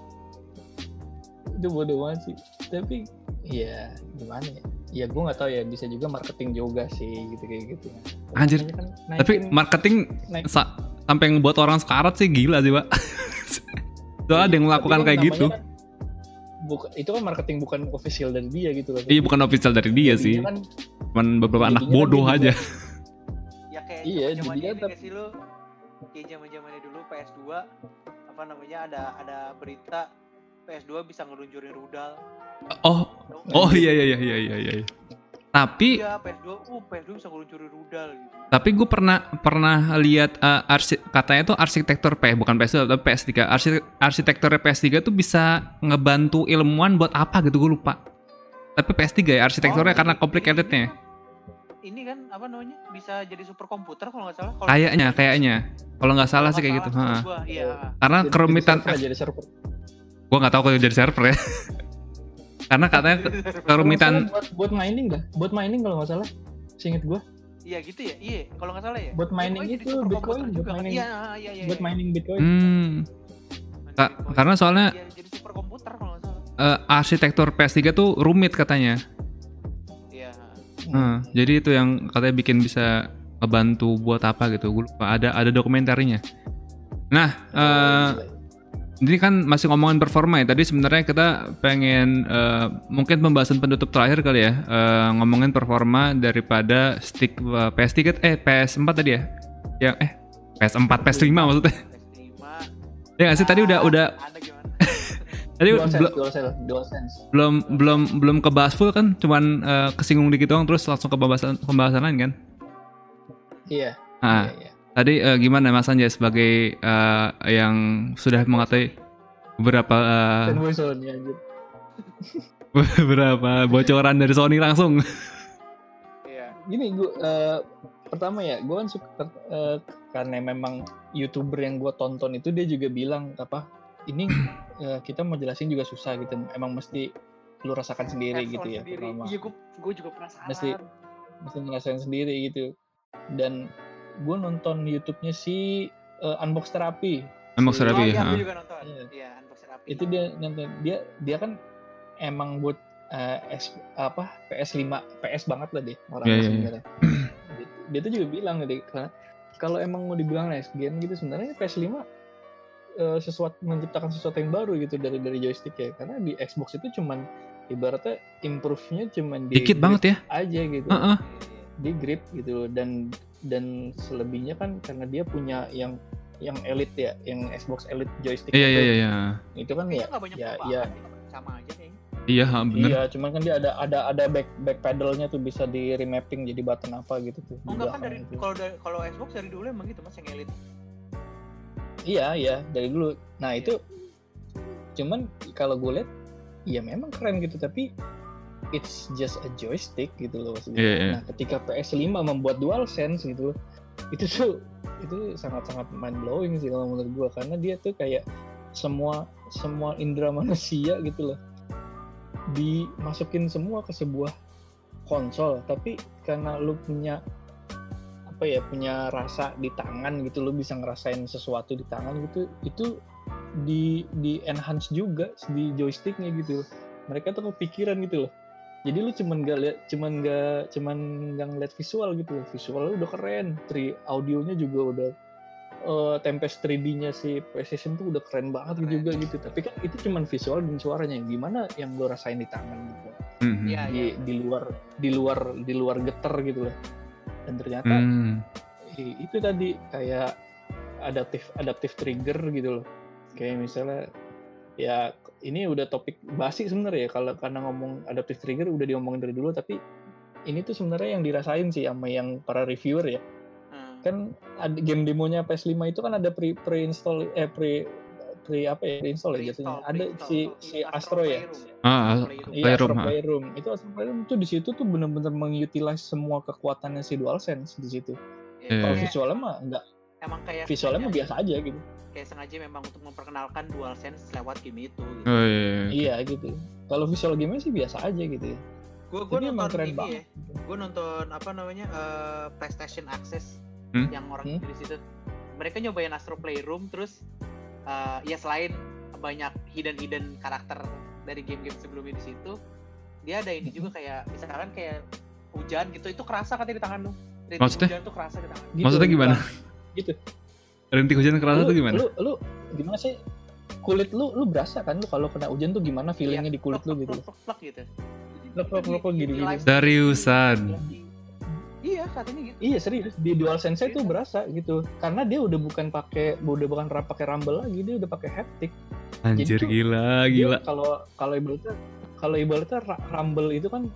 itu bodoh banget sih. Tapi ya gimana ya? Ya gue nggak tahu ya bisa juga marketing juga sih gitu kayak gitu Anjir, Makanya kan tapi naikin- marketing naik- sa- sampai ngebuat orang sekarat sih gila sih pak. Soalnya ada yang melakukan Tapi kan kayak namanya gitu kan buka- itu kan marketing bukan official dari dia gitu loh. Iya bukan official dari dia Jadinya sih. kan cuman beberapa anak kan bodoh dia aja. Ya kayak Iya, zaman jadi ini sih lu? Kayak zaman zamannya dulu PS2 apa namanya ada ada berita PS2 bisa ngeluncurin rudal. Oh oh iya iya iya iya iya iya. Tapi iya PS2 uh PS2 bisa ngeluncurin rudal gitu. Tapi gue pernah pernah lihat eh, arsi- katanya tuh arsitektur PS bukan PS2 tapi PS3 Arsi- arsitektur PS3 tuh bisa ngebantu ilmuwan buat apa gitu gue lupa. Tapi PS3 ya arsitekturnya Oh, karena complicatednya. Ini- kan apa namanya bisa jadi super komputer kalau nggak salah. Kalau kayaknya kayaknya. Kalau nggak salah sih kayak gitu gua, iya karena jadi- kerumitan jadi server, gue nggak tahu kalau jadi server ya karena katanya kerumitan buat, buat mining dah buat mining kalau nggak salah seinget gue iya gitu ya iya kalau nggak salah ya Buat mining itu, Bitcoin, buat juga kan. mining. iya iya iya buat iya. mining bitcoin hmm, ka- Bitcoin. karena soalnya Iya, jadi super komputer kalau nggak salah eh, arsitektur PS3 tuh rumit katanya iya Hmm, jadi itu yang katanya bikin bisa ngebantu buat apa gitu. Gue lupa ada ada dokumentarinya. Nah, eh ini kan masih ngomongin performa ya. Tadi sebenarnya kita pengen eh, mungkin pembahasan penutup terakhir kali ya, eh, ngomongin performa daripada stick eh, PS3 eh PS4 tadi ya. Yang eh PS4 PS5 maksudnya. PS5 Ya nggak sih tadi udah udah tadi dual sense, belum dual sense, dual sense. belum belum belum kebahas full kan, cuman eh, kesinggung dikit doang terus langsung ke pembahasan pembahasan lain kan. Iya. Nah, iya, iya. Tadi eh, gimana Mas Anja sebagai eh, yang sudah mengetahui beberapa Fanboy Sony anjir. beberapa bocoran dari Sony langsung. iya Gini gue eh, pertama ya, gue kan suka eh, karena memang youtuber yang gue tonton itu dia juga bilang apa ini eh, kita mau jelasin juga susah gitu. Emang mesti lu rasakan sendiri Hands gitu ya sendiri. pertama. iya gue gue juga penasaran Mesti- mesti ngerasain sendiri gitu dan gue nonton YouTube-nya si eh, Unbox Therapy Unbox Therapy, oh, iya, gue juga nonton Iya. iya unbox therapy itu dia nonton dia dia kan emang buat eh, S, apa PS5 PS banget lah deh orang Iya, iya, iya. sebenarnya dia, dia tuh juga bilang deh karena kalau emang mau dibilang next gen gitu sebenarnya PS5 eh, sesuatu menciptakan sesuatu yang baru gitu dari dari joystick ya karena di Xbox itu cuman ibaratnya improve-nya cuman di Dikit banget ya. aja gitu Heeh. Di grip gitu loh. dan dan selebihnya kan karena dia punya yang yang elite ya yang Xbox Elite joystick Iya iya itu, iya iya. itu kan ya banyak ya ya sih, sama aja kayaknya. Iya, ha, bener. iya cuman kan dia ada ada ada back back pedalnya tuh bisa di remapping jadi button apa gitu tuh Oh enggak kan dari kalau kalau Xbox dari dulu emang gitu mas yang elite. Iya iya dari dulu. Nah Iya. itu cuman kalau gue lihat ya memang keren gitu tapi it's just a joystick gitu loh maksudnya. Iya, iya. Nah ketika PS5 membuat DualSense gitu itu tuh itu sangat-sangat mind blowing sih kalau menurut gue karena dia tuh kayak semua semua indera manusia gitu loh dimasukin semua ke sebuah konsol tapi karena lu punya apa ya punya rasa di tangan gitu lu bisa ngerasain sesuatu di tangan gitu itu di di enhance juga di joysticknya gitu mereka tuh kepikiran gitu loh jadi lu cuman gak lihat cuman gak cuman gak ngeliat visual gitu loh visualnya udah keren. Tri audionya juga udah eh, Tempest 3D-nya si PlayStation tuh udah keren banget Keren. juga gitu. Tapi kan itu cuman visual dan suaranya. Gimana yang lu rasain di tangan gitu? Mhm. Iya, di di luar di luar di luar geter gitu loh dan ternyata i- itu tadi kayak adaptif adaptif trigger gitu loh. Kayak misalnya ya ini udah topik basi sebenarnya ya kalau karena ngomong adaptive trigger udah diomongin dari dulu tapi ini tuh sebenarnya yang dirasain sih sama yang para reviewer ya Hmm. kan ada game demonya PS5 itu kan ada pre pre install eh pre pre apa ya pre install ya jatuhnya ada si di si Astro Astro ya Playroom. Ah, Playroom. Iya, Playroom, Astro ha. Playroom. Itu Astro Playroom tuh di situ tuh bener-bener mengutilize semua kekuatannya si DualSense di situ. Ya, Eh. Kalau visualnya mah enggak, emang kayak visualnya mah biasa aja gitu. Kayak sengaja memang untuk memperkenalkan DualSense lewat game itu gitu. Oh, iya, iya. Iya gitu. Kalau visual game sih biasa aja gitu ya. Gue gue Tapi emang nonton keren ini banget. ya. Gue nonton apa namanya eh, PlayStation Access Hmm? yang orang Hmm? di situ. Mereka nyobain Astro Playroom terus eh, ya selain banyak hidden hidden karakter dari game-game sebelumnya di situ, dia ada ini juga kayak misalkan kayak hujan gitu itu kerasa katanya di tangan lu. Maksudnya? Hujan tuh kerasa di tangan. Gitu, Maksudnya gimana? Gitu. Rintik hujan kerasa lu, tuh gimana? Lu, lu gimana sih? Kulit lu lu berasa kan lu kalau kena hujan tuh gimana feelingnya di kulit lu gitu. plek, plek, gitu. Plek, gini-gini. live- Seriusan. Iya katanya gitu. Iya serius di DualSense itu berasa gitu karena dia udah bukan pakai udah bukan pakai rumble lagi dia udah pakai haptic Anjir gila, gila. kalau kalau ibaratnya kalau ibaratnya ra- rumble itu kan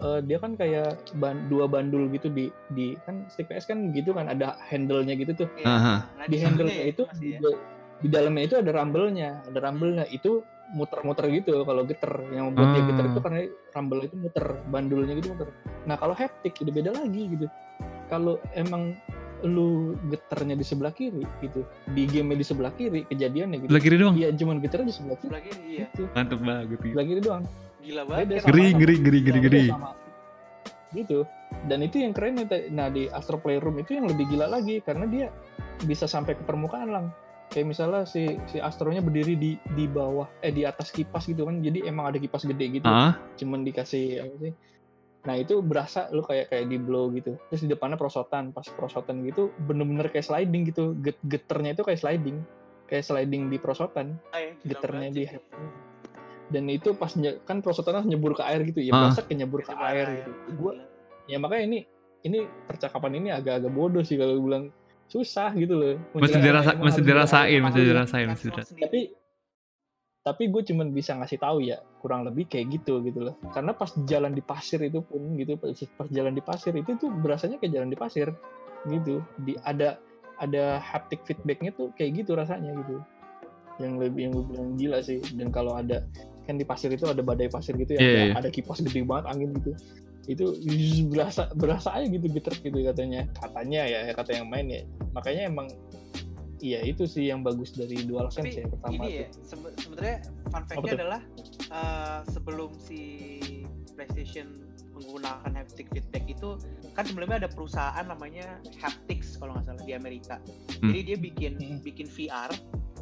eh, dia kan kayak ban- dua bandul gitu di di kan stick PS kan gitu kan ada handle-nya gitu tuh Iya. Aha. Nah, di handle-nya ya, itu di, ya. di dalamnya itu ada rumble-nya ada rumble-nya itu muter-muter gitu kalau geter yang membuat dia geter itu karena rumble itu muter bandulnya gitu muter nah kalau haptic udah beda lagi gitu kalau emang lu geternya di sebelah kiri gitu di game di sebelah kiri kejadiannya gitu Sebelah kiri doang. iya cuman geternya di sebelah kiri Sebelah kiri iya. gitu Mantep banget. gitu. sebelah kiri doang Gila banget. Ngeri, ngeri, ngeri, ngeri. Sama. gitu. Dan itu yang keren nah di Astro Playroom itu yang lebih gila lagi karena dia bisa sampai ke permukaan lang. Kayak misalnya si si Astronya berdiri di di bawah eh di atas kipas gitu kan. Jadi emang ada kipas gede gitu. Ah, cuman dikasih apa sih? Nah itu berasa lu kayak kayak di blow gitu. Terus di depannya prosotan pas prosotan gitu bener-bener kayak sliding gitu. Get geternya itu kayak sliding. Kayak sliding di prosotan Ay, geternya di. Dan itu pas nye- kan prosotan nyebur ke air gitu ya Ah. berasa kayak nyebur ke air gitu. gua ya makanya ini ini percakapan ini agak-agak bodoh sih kalau gue bilang susah gitu loh. Mesti dirasa, mesti dirasain, dirasa- mesti dirasain, mesti semua dirasain. tapi tapi gue cuman bisa ngasih tahu ya kurang lebih kayak gitu gitu loh. Karena pas jalan di pasir itu pun gitu pas, pas jalan di pasir itu tuh berasanya kayak jalan di pasir gitu. Di ada ada haptic feedbacknya tuh kayak gitu rasanya gitu. Yang lebih yang gue bilang gila sih. Dan kalau ada kan di pasir itu ada badai pasir gitu ya ada, iya. ada kipas gede banget angin gitu itu berasa berasa aja gitu geter gitu katanya katanya ya kata yang main ya makanya emang iya itu sih yang bagus dari DualSense Tapi ya pertama ini ya sebe- sebenarnya fun fact-nya adalah eh, sebelum si PlayStation menggunakan haptic feedback itu kan sebelumnya ada perusahaan namanya Haptics kalau nggak salah di Amerika. Hmm. Jadi dia bikin Hmm. bikin VR.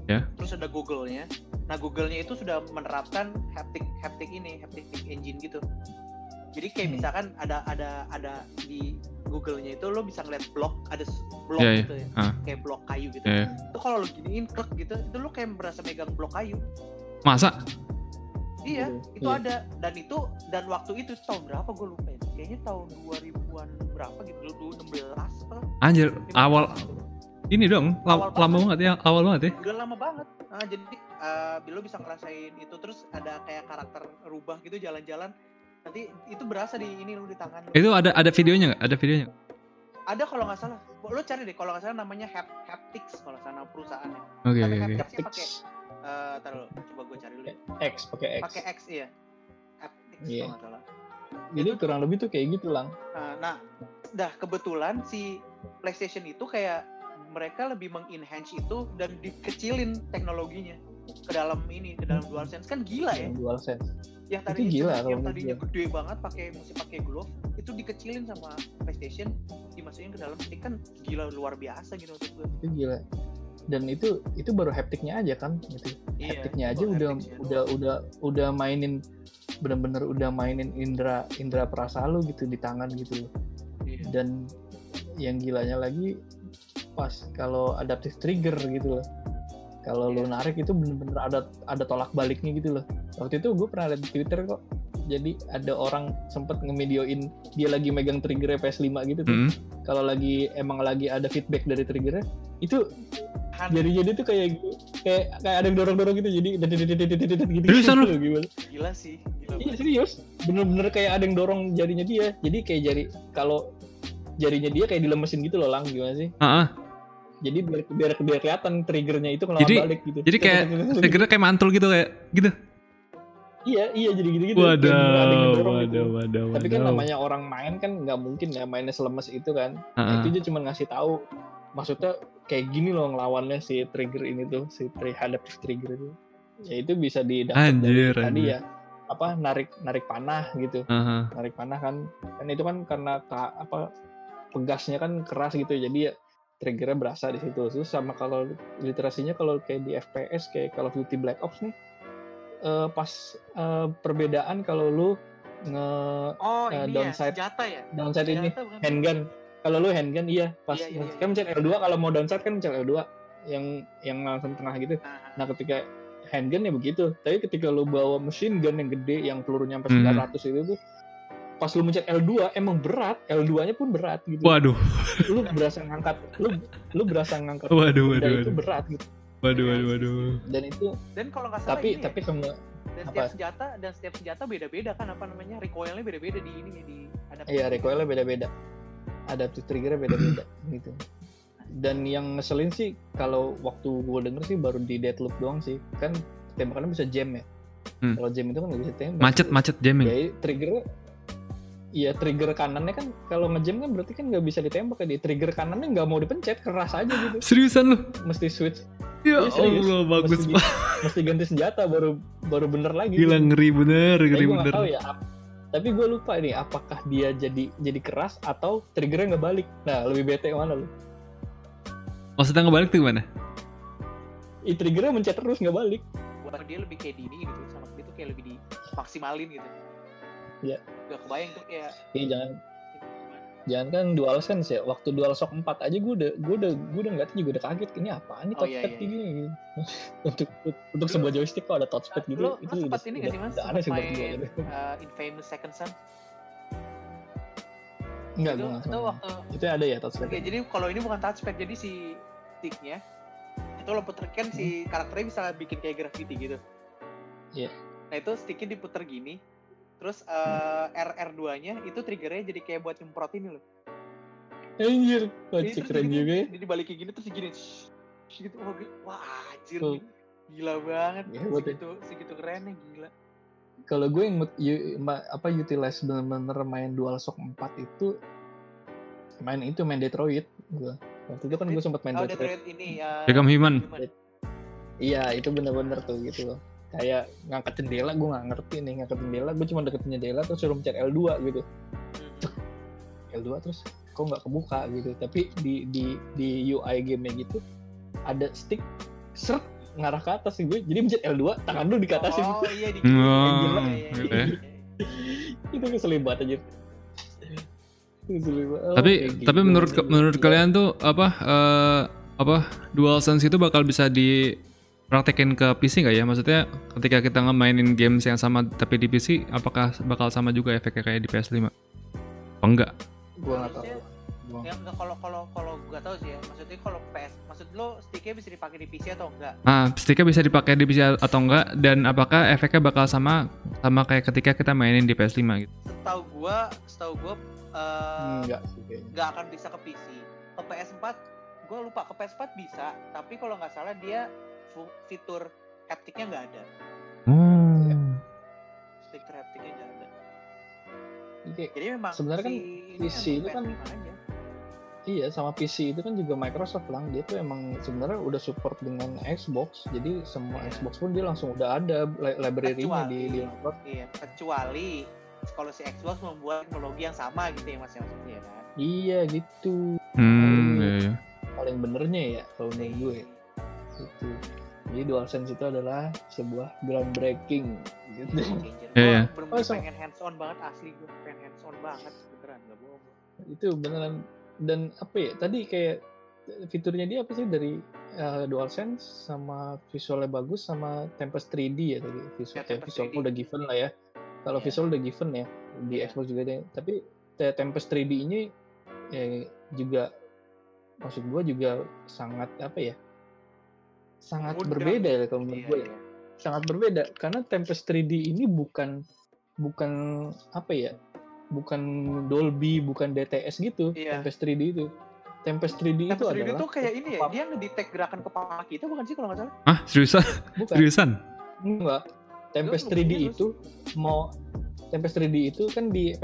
Ya. Terus ada Google-nya. Nah, Google-nya itu sudah menerapkan haptic haptic ini, haptic engine gitu. Jadi kayak Hmm. misalkan ada ada ada di Google-nya itu lo bisa ngeliat blok, ada blok Iya, iya. gitu ya. Ah. Kayak blok kayu gitu Eh, itu kalau lo giniin klik gitu itu lo kayak berasa megang blok kayu masa? Iya, gitu. itu Iya. ada dan itu dan waktu itu tahun berapa gue lupa ya. Kayaknya tahun 2000-an berapa gitu, 2016 apa? Anjir, 15. awal ini dong, Awal lama banget. banget ya, awal banget ya. Udah lama banget. Nah, jadi eh lo bisa ngerasain itu terus ada kayak karakter rubah gitu jalan-jalan. Nanti itu berasa di ini lu di tangan lu. Itu ada ada videonya nggak? Ada videonya? Ada kalau nggak salah. Lo cari deh kalau nggak salah namanya Hap Haptics kalau sana perusahaannya. Oke Tapi oke oke. Hapticsnya pakai eh taruh coba gue cari dulu. ya. X pakai X. Pakai X iya. Haptics Iya. kalau nggak salah. Jadi kurang lebih tuh kayak gitu lang. Nah, nah, dah kebetulan si PlayStation itu kayak mereka lebih mengenhance itu dan dikecilin teknologinya ke dalam ini ke dalam DualSense kan gila ya Yang dual sense. yang Itu tadinya gila yang tadinya gede banget pakai mesti pakai glove itu dikecilin sama PlayStation dimasukin ke dalam stick kan gila luar biasa gitu gue Itu gila. Dan itu itu baru haptiknya aja kan gitu. haptiknya aja udah udah doang. udah udah mainin bener-bener udah mainin indera indera perasa lu gitu di tangan gitu. Iya. dan yang gilanya lagi pas kalau adaptive trigger gitu loh. Kalau lu Iya. narik itu bener-bener ada ada tolak baliknya gitu loh. Waktu itu gue pernah lihat di twitter kok jadi ada orang sempet ngevideoin dia lagi megang trigger PS5 gitu tuh. Hmm. kalau lagi emang lagi ada feedback dari triggernya itu Han, jadi jadi tuh kayak kayak kayak ada yang dorong dorong gitu jadi gitu. Seriusan lu? gimana? Gila sih gila iya serius. Bener-bener kayak ada yang dorong jarinya dia. Jadi kayak jari kalau jarinya dia kayak dilemesin gitu loh lang. Gimana sih? Ah, ah. Jadi biar biar, biar kelihatan triggernya itu Jadi- balik gitu. jadi kayak Triggernya kayak mantul gitu kayak gitu. iya iya jadi gitu gitu Waduh, waduh, waduh, tapi kan namanya orang main kan nggak mungkin ya mainnya selemes itu kan. Ah, ah. itu dia cuma ngasih tahu maksudnya kayak gini loh ngelawannya si trigger ini tuh si adaptive trigger itu. Ya itu bisa didapat Anjir, dari tadi ya. Apa narik narik panah gitu. Narik panah kan. Kan itu kan karena ka- apa pegasnya kan keras gitu jadi ya triggernya berasa di situ terus sama kalau literasinya kalau kayak di FPS kayak Call of Duty Black Ops nih eh, pas eh, perbedaan kalau lu nge oh ini ya downside. senjata ya downside ini bukan? handgun kalau lu handgun iya pas Iya, iya, iya. kan mencet L2 kalau mau downside kan mencet L2 yang yang langsung tengah gitu Nah, nah ketika handgun ya begitu tapi ketika lu bawa machine gun yang gede yang pelurunya sampai. 900 itu tuh pas lu mencet L2 emang berat L2 nya pun berat gitu Waduh, lu berasa ngangkat lu lu berasa ngangkat Waduh, benda waduh, itu waduh. berat gitu waduh, waduh, waduh. dan itu dan kalau nggak salah tapi ini tapi ya, semua dan apa? setiap senjata dan setiap senjata beda-beda kan apa namanya recoilnya beda-beda di ini di ada iya recoilnya beda-beda adaptive triggernya beda-beda gitu dan yang ngeselin sih kalau waktu gue denger sih baru di Deadloop doang sih kan tembakannya bisa jam ya Hmm. kalau jam itu kan nggak bisa tembak Macet, macet jamming. ya trigger Iya trigger kanannya kan kalau ngejam kan berarti kan nggak bisa ditembak ya di trigger kanannya nggak mau dipencet keras aja gitu Seriusan lu? mesti switch Ya Iya, serius. Allah, bagus mesti, banget. mesti ganti senjata baru baru bener lagi Gila ngeri bener, Tapi ngeri gue nggak bener. tahu ya ap- tapi gue lupa nih apakah dia jadi jadi keras atau triggernya nggak balik nah lebih bete mana lu Maksudnya ngebalik tuh gimana? I triggernya mencet terus nggak balik buat dia lebih kayak dini gitu sama itu kayak lebih dimaksimalin gitu Iya. gak kebayang tuh kayak Iya jangan jangan kan dual sense ya waktu dual shock 4 aja gue udah gue udah gue udah ngeliatnya juga udah kaget ini apaan nih Oh, iya, touchpad iya, gini gitu. untuk untuk sebuah joystick kok ada touchpad gitu lo itu sempat udah- ini gak sih mas aneh sih gue main gitu. uh, Infamous Second Son enggak itu, gue itu waktu itu ada ya touchpad Oke, jadi kalau ini bukan touchpad, jadi si sticknya itu lo puter kan si karakternya bisa bikin kayak graffiti gitu. Hmm. Iya. Nah itu sticknya diputer gini, terus eh, RR2-nya itu triggernya jadi kayak buat nyemprot ini loh. anjir wajib keren gini, juga ya Jadi balikin gini terus gini, shh, shh, gitu. Wah, wah anjir, Tuh. gila banget. Ya, hebat ya. segitu, segitu kerennya gila. kalau gue yang apa utilize bener-bener main DualShock 4 itu main itu main Detroit gue waktu itu kan gue sempat main Oh, Detroit Detroit ini ya. Become Human. iya itu bener-bener tuh gitu loh kayak ngangkat jendela gue nggak ngerti nih ngangkat jendela gue cuma deketin jendela terus suruh mencet L2 gitu Hmm. L2 terus kok nggak kebuka gitu tapi di di di UI gamenya gitu ada stick seret ngarah ke atas sih gue jadi mencet L2 tangan lu di atas Oh gitu iya di Oh, Iya, iya, gitu iya, ya. iya. itu keselip banget aja. Oh, tapi tapi gitu. menurut menurut Iya. kalian tuh apa eh, apa DualSense itu bakal bisa di praktekin ke PC nggak ya? Maksudnya ketika kita ngemainin games yang sama tapi di PC, apakah bakal sama juga efeknya kayak di PS5? Apa enggak? Gue nggak tahu. Gua- Ya enggak kalau kalau kalau gua tahu sih ya. Maksudnya kalau PS, maksud lo sticknya bisa dipakai di PC atau enggak? Nah, sticknya bisa dipakai di PC atau enggak? Dan apakah efeknya bakal sama sama kayak ketika kita mainin di PS5 gitu? Setahu gua, setahu gua eh, Enggak sih kayaknya. nggak akan bisa ke PC. Ke PS4, gue lupa ke PS4 bisa, tapi kalau nggak salah dia fitur haptiknya nggak ada. Oh. Fitur haptiknya nggak ada. Oke. Jadi memang Sebenarnya kan si PC emang itu kan PS5 aja. Iya sama PC itu kan juga Microsoft lang dia tuh emang sebenarnya udah support dengan Xbox jadi semua Iya. Xbox pun dia langsung udah ada li- library-nya di di download. Iya, kecuali kalau si Xbox membuat teknologi yang sama gitu ya mas ya maksudnya ya kan. Iya gitu Hmm, iya, iya. paling benernya ya kalau menurut gue itu. Jadi DualSense itu adalah sebuah groundbreaking gitu. Iya, iya. bener-bener Oh, so- pengen hands on banget asli gue pengen hands on banget beneran nggak bohong. itu beneran dan apa ya tadi kayak fiturnya dia apa sih dari uh, DualSense sama visualnya bagus sama Tempest 3D ya tadi visual Ya, ya, Tempest visual 3D. udah given lah ya kalau Iya. visual udah given ya di Iya. Xbox juga deh tapi Te- Tempest 3D ini eh, juga maksud gua juga sangat apa ya sangat Mudah. berbeda ya kalau menurut Iya, gue ya. iya. sangat berbeda karena Tempest 3D ini bukan bukan apa ya bukan Dolby bukan DTS gitu Iya. Tempest 3D itu Tempest 3D itu Tempest 3D adalah itu kayak ini ya, dia ngedetect gerakan kepala kita bukan sih kalau nggak salah? Ah, seriusan? bukan Seriusan? enggak Tempest Lu 3D serius? itu mau Tempest 3D itu kan di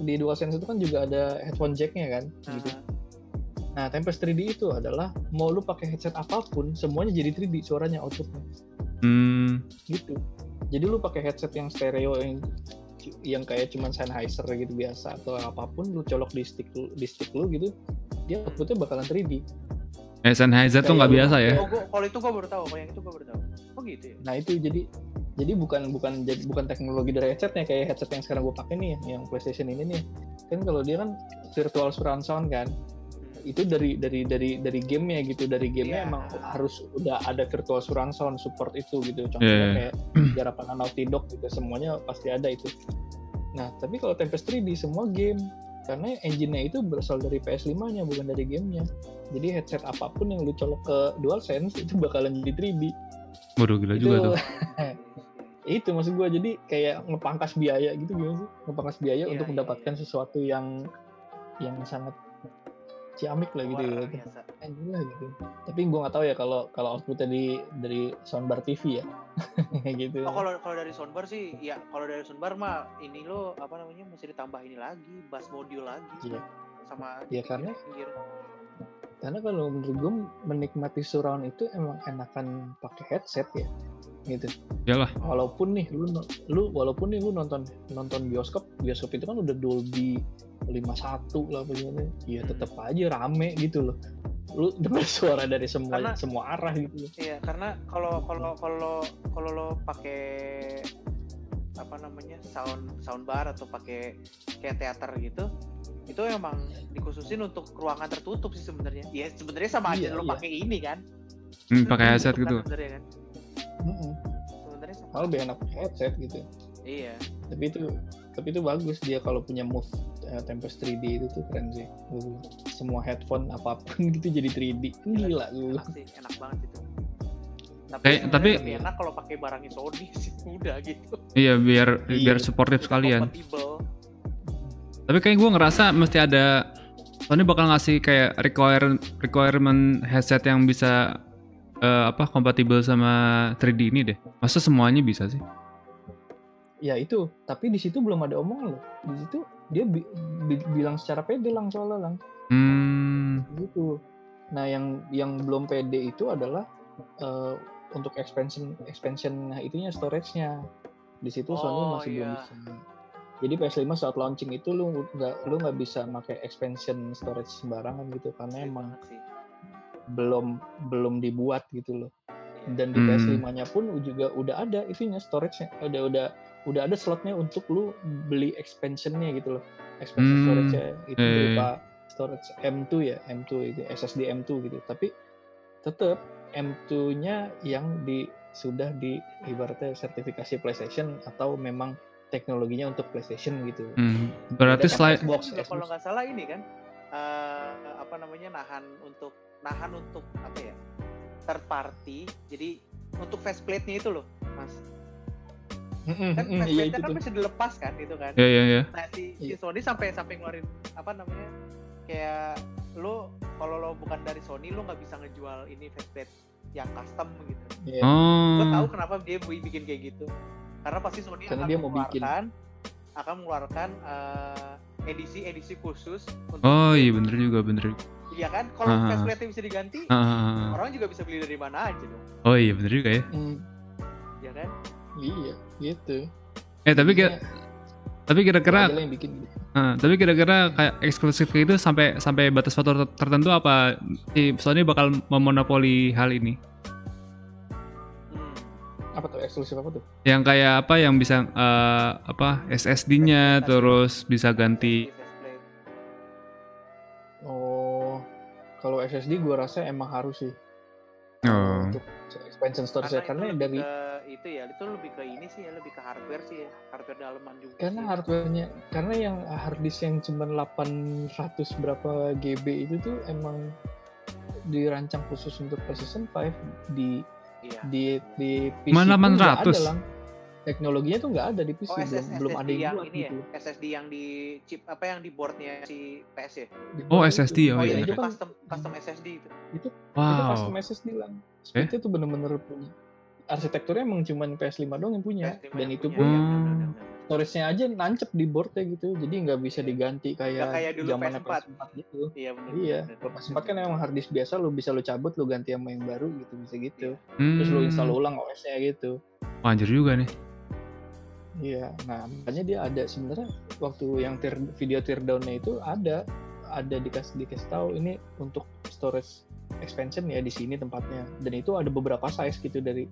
di DualSense itu kan juga ada headphone jacknya kan gitu. Nah, Tempest 3D itu adalah mau lu pakai headset apa pun semuanya jadi 3D suaranya outputnya Hmm, gitu. Jadi lu pakai headset yang stereo yang yang kayak cuman Sennheiser gitu biasa atau apa pun lu colok di stick lu, di stick lu gitu dia outputnya bakalan 3D. eh, Sennheiser tuh Kayak nggak lu- biasa ya? Oh, gua, kalau itu gua baru tahu, kalau yang itu gua baru tahu. Oh gitu ya. Nah itu jadi jadi bukan bukan jadi bukan teknologi dari headsetnya kayak headset yang sekarang gue pakai nih yang PlayStation ini nih kan kalau dia kan virtual surround sound kan itu dari dari dari dari gamenya gitu. Dari gamenya Iya. emang harus udah ada virtual surround sound support itu gitu. Contohnya Iya. kayak garapan Naughty Dog gitu semuanya pasti ada itu. Nah tapi kalau Tempest 3D semua game karena engine-nya itu berasal dari PS5-nya bukan dari gamenya. Jadi headset apa pun yang lu colok ke DualSense itu bakalan jadi 3D Waduh, gila Itu- juga tuh. itu maksud gua. Jadi kayak ngepangkas biaya gitu gimana sih? Ngepangkas biaya Iya, untuk iya, mendapatkan sesuatu yang yang sangat ciamik lah gitu ya biasa. Anjing lah gitu tapi gua nggak tahu ya kalau kalau outputnya di dari soundbar TV ya gitu Oh, kalau kalau dari soundbar sih, ya kalau dari soundbar mah ini lo apa namanya mesti ditambah ini lagi, bass module lagi Iya. sama Iya, karena- pinggir. karena kalau menurut gua menikmati surround itu emang enakan pakai headset ya gitu Iyalah. walaupun nih lu lu walaupun nih lu nonton nonton bioskop bioskop itu kan udah Dolby 51 lah apa gimana ya tetap aja rame gitu loh lu dengar suara dari semua Karena- semua arah gitu loh Iya, karena kalau kalau kalau kalau lo pakai apa namanya sound soundbar atau pakai kayak teater gitu, itu emang dikhususin untuk ruangan tertutup sih sebenarnya. Ya sebenarnya sama aja Iya, lo iya. pakai ini kan. Hmm, pakai headset gitu. Sebenarnya kan. Mm-mm. Sebenarnya sama. malah lebih enak pakai headset gitu Iya. tapi itu tapi itu bagus dia kalau punya move eh, Tempest 3D itu tuh keren sih bilang. semua headphone apa pun gitu jadi 3D gila gue Enak sih, enak banget itu. Tapi, Kayak- sebenarnya tapi- lebih enak kalau pakai barangnya Sony sih udah gitu. Iya, biar Iya. biar supportive sekalian. Compatible. Tapi kayak gue ngerasa mesti ada Sony bakal ngasih kayak require requirement headset yang bisa eh, apa kompatibel sama 3D ini deh. Masa semuanya bisa sih? ya itu tapi di situ belum ada omongan loh di situ dia bi- bi- bilang secara pede lang soalnya lang Hmm, gitu nah yang yang belum pede itu adalah eh, untuk expansion expansion itunya storage-nya di situ Sony Oh, masih belum iya. bisa jadi PS5 saat launching itu lu nggak lu nggak bisa pakai expansion storage sembarangan gitu karena Sulit emang sih. Belum belum dibuat gitu loh Iya. dan di Hmm. PS5-nya pun juga udah ada itunya storage-nya udah udah udah ada slotnya untuk lu beli expansion-nya gitu loh expansion Hmm. storage-nya itu Iya, iya, berupa storage M2 ya M2 itu SSD M2 gitu tapi tetap M2-nya yang di sudah di ibaratnya sertifikasi PlayStation atau memang teknologinya untuk PlayStation gitu. Hmm, berarti slide Xbox, Juga kalau nggak salah ini kan eh, apa namanya nahan untuk nahan untuk apa ya third party jadi untuk faceplate-nya itu loh mas Mm-mm, kan mm-mm, iya faceplate-nya itu kan bisa dilepas kan itu kan ya ya ya. nah si, si Iya. Sony sampai sampai ngeluarin apa namanya kayak lo kalau lo bukan dari Sony lo nggak bisa ngejual ini faceplate yang custom gitu Iya. gue tahu Oh, kenapa dia bi- bikin kayak gitu karena pasti Sony Karena akan dia mau bikin. mengeluarkan akan mengeluarkan eh, edisi-edisi khusus untuk oh iya bener juga bener. Iya kan kalau Ah. faceplate bisa diganti ah. orang juga bisa beli dari mana aja dong Oh iya bener juga ya. Mm, ya kan iya, gitu. Eh tapi kira, Jadinya, tapi kira-kira bikin gitu. Ah, tapi kira-kira kayak eksklusif kayak itu sampai sampai batas waktu ter- tertentu apa si Sony bakal memonopoli hal ini? hmm. Apa tuh eksklusif apa tuh? Yang kayak apa yang bisa eh, apa SSD-nya terus bisa ganti kalau SSD gua rasa emang harus sih Oh. untuk expansion storage karena, karena itu dari ke itu ya itu lebih ke ini sih ya lebih ke hardware sih ya hardware daleman juga karena sih. hardwarenya karena yang hard disk yang cuma 800 berapa GB itu tuh emang dirancang khusus untuk PlayStation 5 di iya. di di PC Mana pun nggak 800? ada lang. Teknologinya tuh nggak ada di PC Oh belum SS, belum ada yang yang buat ini gitu. ya SSD yang di chip apa yang di boardnya si PS ya? Di Oh, bawah SSD, itu. oh oh iya, iya itu itu kan custom custom SSD itu. Itu wow. custom SSD lang speednya tuh bener-bener punya. Arsitekturnya emang cuma PS5 doang yang punya. PS5 dan yang itu punya, pun iya, Hmm. benar-benar. storage-nya aja nancep di boardnya gitu. Jadi nggak bisa diganti kayak, Nggak kayak dulu zamannya PS4. PS4 gitu. Iya benar iya. kalau PS4 kan emang hard disk biasa lu bisa lu cabut lu ganti sama yang baru gitu bisa gitu. Hmm. terus lu install ulang OS-nya gitu. Wah, anjir juga nih. Iya nah makanya dia ada. Sebenarnya waktu yang tear, video teardown-nya itu ada. Ada dikasih dikasih tahu ini untuk storage expansion ya di sini tempatnya. Dan itu ada beberapa size gitu dari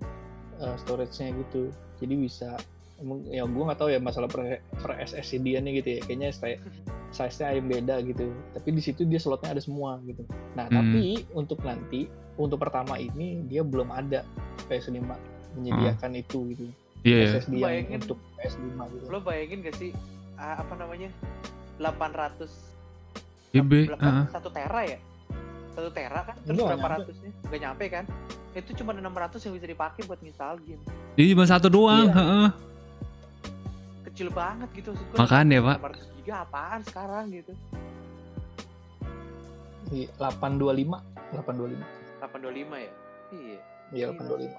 uh, storage-nya gitu. Jadi bisa ya gue nggak tahu ya masalah per, per SSD nya gitu ya. Kayaknya size size-nya yang beda gitu. Tapi di situ dia slotnya ada semua gitu. Nah Hmm. tapi untuk nanti untuk pertama ini dia belum ada PS5 menyediakan itu gitu Iya ya. SSD yang Bayangin. untuk PS5 gitu lo bayangin gak sih ah, apa namanya 800 GB. ah. satu tera ya satu tera kan terus berapa nyampe. ratusnya nggak nyampe kan itu cuma 600 yang bisa dipakai buat install game Jadi cuma satu doang. Iya. heeh. kecil banget gitu maksud gua. Makanya, Pak. 800 giga apaan sekarang gitu Di 825 825 825 ya iya iya Iya. 825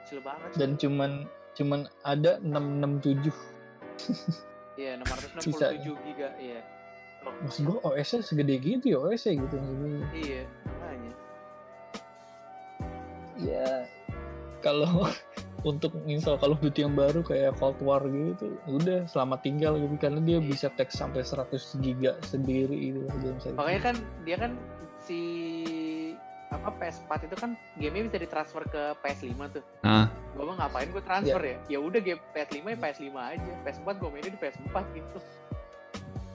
kecil banget dan cuman cuman ada 667 iya 667 Sisa. giga iya. Maksud gua OS nya segede gitu ya OS nya gitu. Maksudnya iya makanya. Ya kalau untuk install Call of Duty yang baru kayak Cold War gitu udah selamat tinggal gitu. Karena dia Iya. bisa teks sampai 100 giga sendiri itu makanya kan dia kan si apa PS4 itu kan gamenya bisa ditransfer ke PS5 tuh. Nah, gua mah ngapain gue transfer ya ya udah game PS5 ya PS5 aja PS4 gue mainnya di PS4 gitu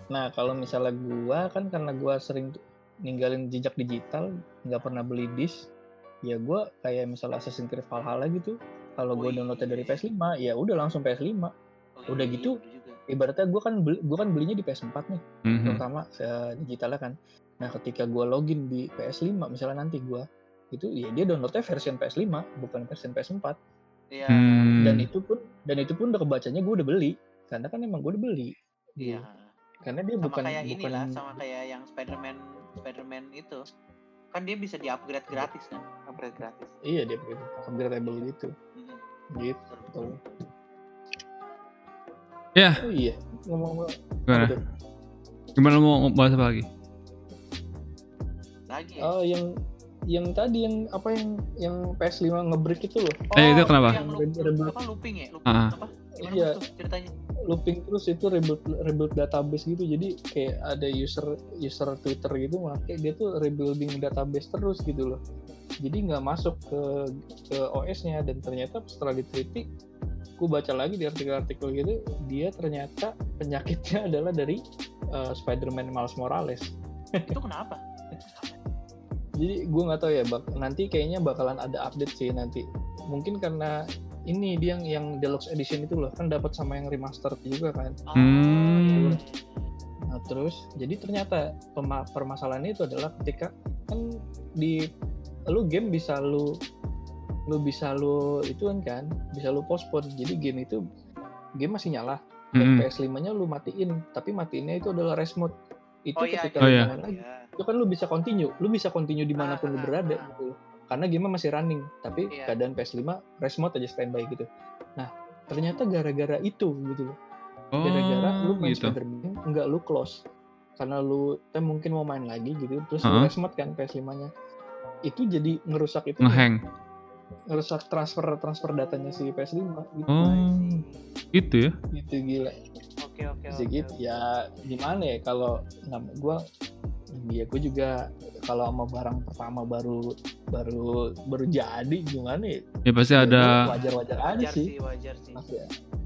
nah kalau misalnya gua kan karena gua sering ninggalin jejak digital nggak pernah beli disc ya gua kayak misalnya Assassin's Creed Valhalla gitu kalau Oh gue downloadnya dari iya. PS5 ya udah langsung PS5 Oh, Udah iya, gitu, ibaratnya gue kan beli, gua kan belinya di PS4 nih mhm. terutama eh, digitalnya kan nah ketika gue login di PS5 misalnya nanti gue itu ya dia downloadnya versi PS5 bukan versi PS4 Iya. Hmm. dan itu pun dan itu pun udah kebacanya gue udah beli karena kan emang gue udah beli Iya. karena dia Sama bukan kayak bukan inilah, sama kayak yang Spider-Man Spider-Man itu. Kan dia bisa di-upgrade gratis kan? Upgrade gratis. iya dia begitu upgradable gitu Mhm. gitu Ya. oh iya ngomong-ngomong Gimana? Gimana mau bahas apa lagi? Lagi ya? oh yang yang tadi yang apa yang yang PS5 ngebreak itu loh Eh, itu kenapa? Yang loop, Reboot. apa looping ya? Looping Ah. apa? Gimana Iya. ceritanya? looping terus itu rebuild rebuild database gitu jadi kayak ada user user Twitter gitu pakai dia tuh rebuilding database terus gitu loh jadi nggak masuk ke ke OS-nya dan ternyata setelah diteliti aku baca lagi di artikel-artikel gitu dia ternyata penyakitnya adalah dari uh, Spider-Man Miles Morales Itu kenapa? Jadi gue nggak tahu ya, bak nanti kayaknya bakalan ada update sih nanti. Mungkin karena ini dia yang, yang deluxe edition itu loh kan dapat sama yang remaster juga kan. Oh, Hmm. Nah terus jadi ternyata permasalahannya itu adalah ketika kan di lu game bisa lu lu bisa lu itu kan bisa lu postpone. Jadi game itu game masih nyala dan Mm-mm. PS5-nya lu matiin, tapi matiinnya itu adalah rest mode. Itu Oh, iya, ketika iya. lu Oh, iya. main lagi Iya. Itu kan lu bisa continue, lu bisa continue di mana pun lu Ah, berada ah. gitu. Karena game masih running, tapi Iya. keadaan PS5 rest mode aja standby gitu. Nah, ternyata gara-gara itu gitu loh. Gara-gara lu Oh, main gitu. Spider-Man enggak lu close. Karena lu teh mungkin mau main lagi gitu, terus lu Heeh. rest mode kan PS5-nya. Itu jadi ngerusak itu Ngehang. ngerusak transfer transfer datanya si PS5 gitu. Oh, I see. gitu ya. Gitu gila. Oke oke Bisa oke. gitu ya gimana ya kalau nama gua ya gue juga kalau sama barang pertama baru baru baru jadi gimana ya Ya pasti Ya, ada wajar wajar aja Wajar sih sih wajar sih. Mas ya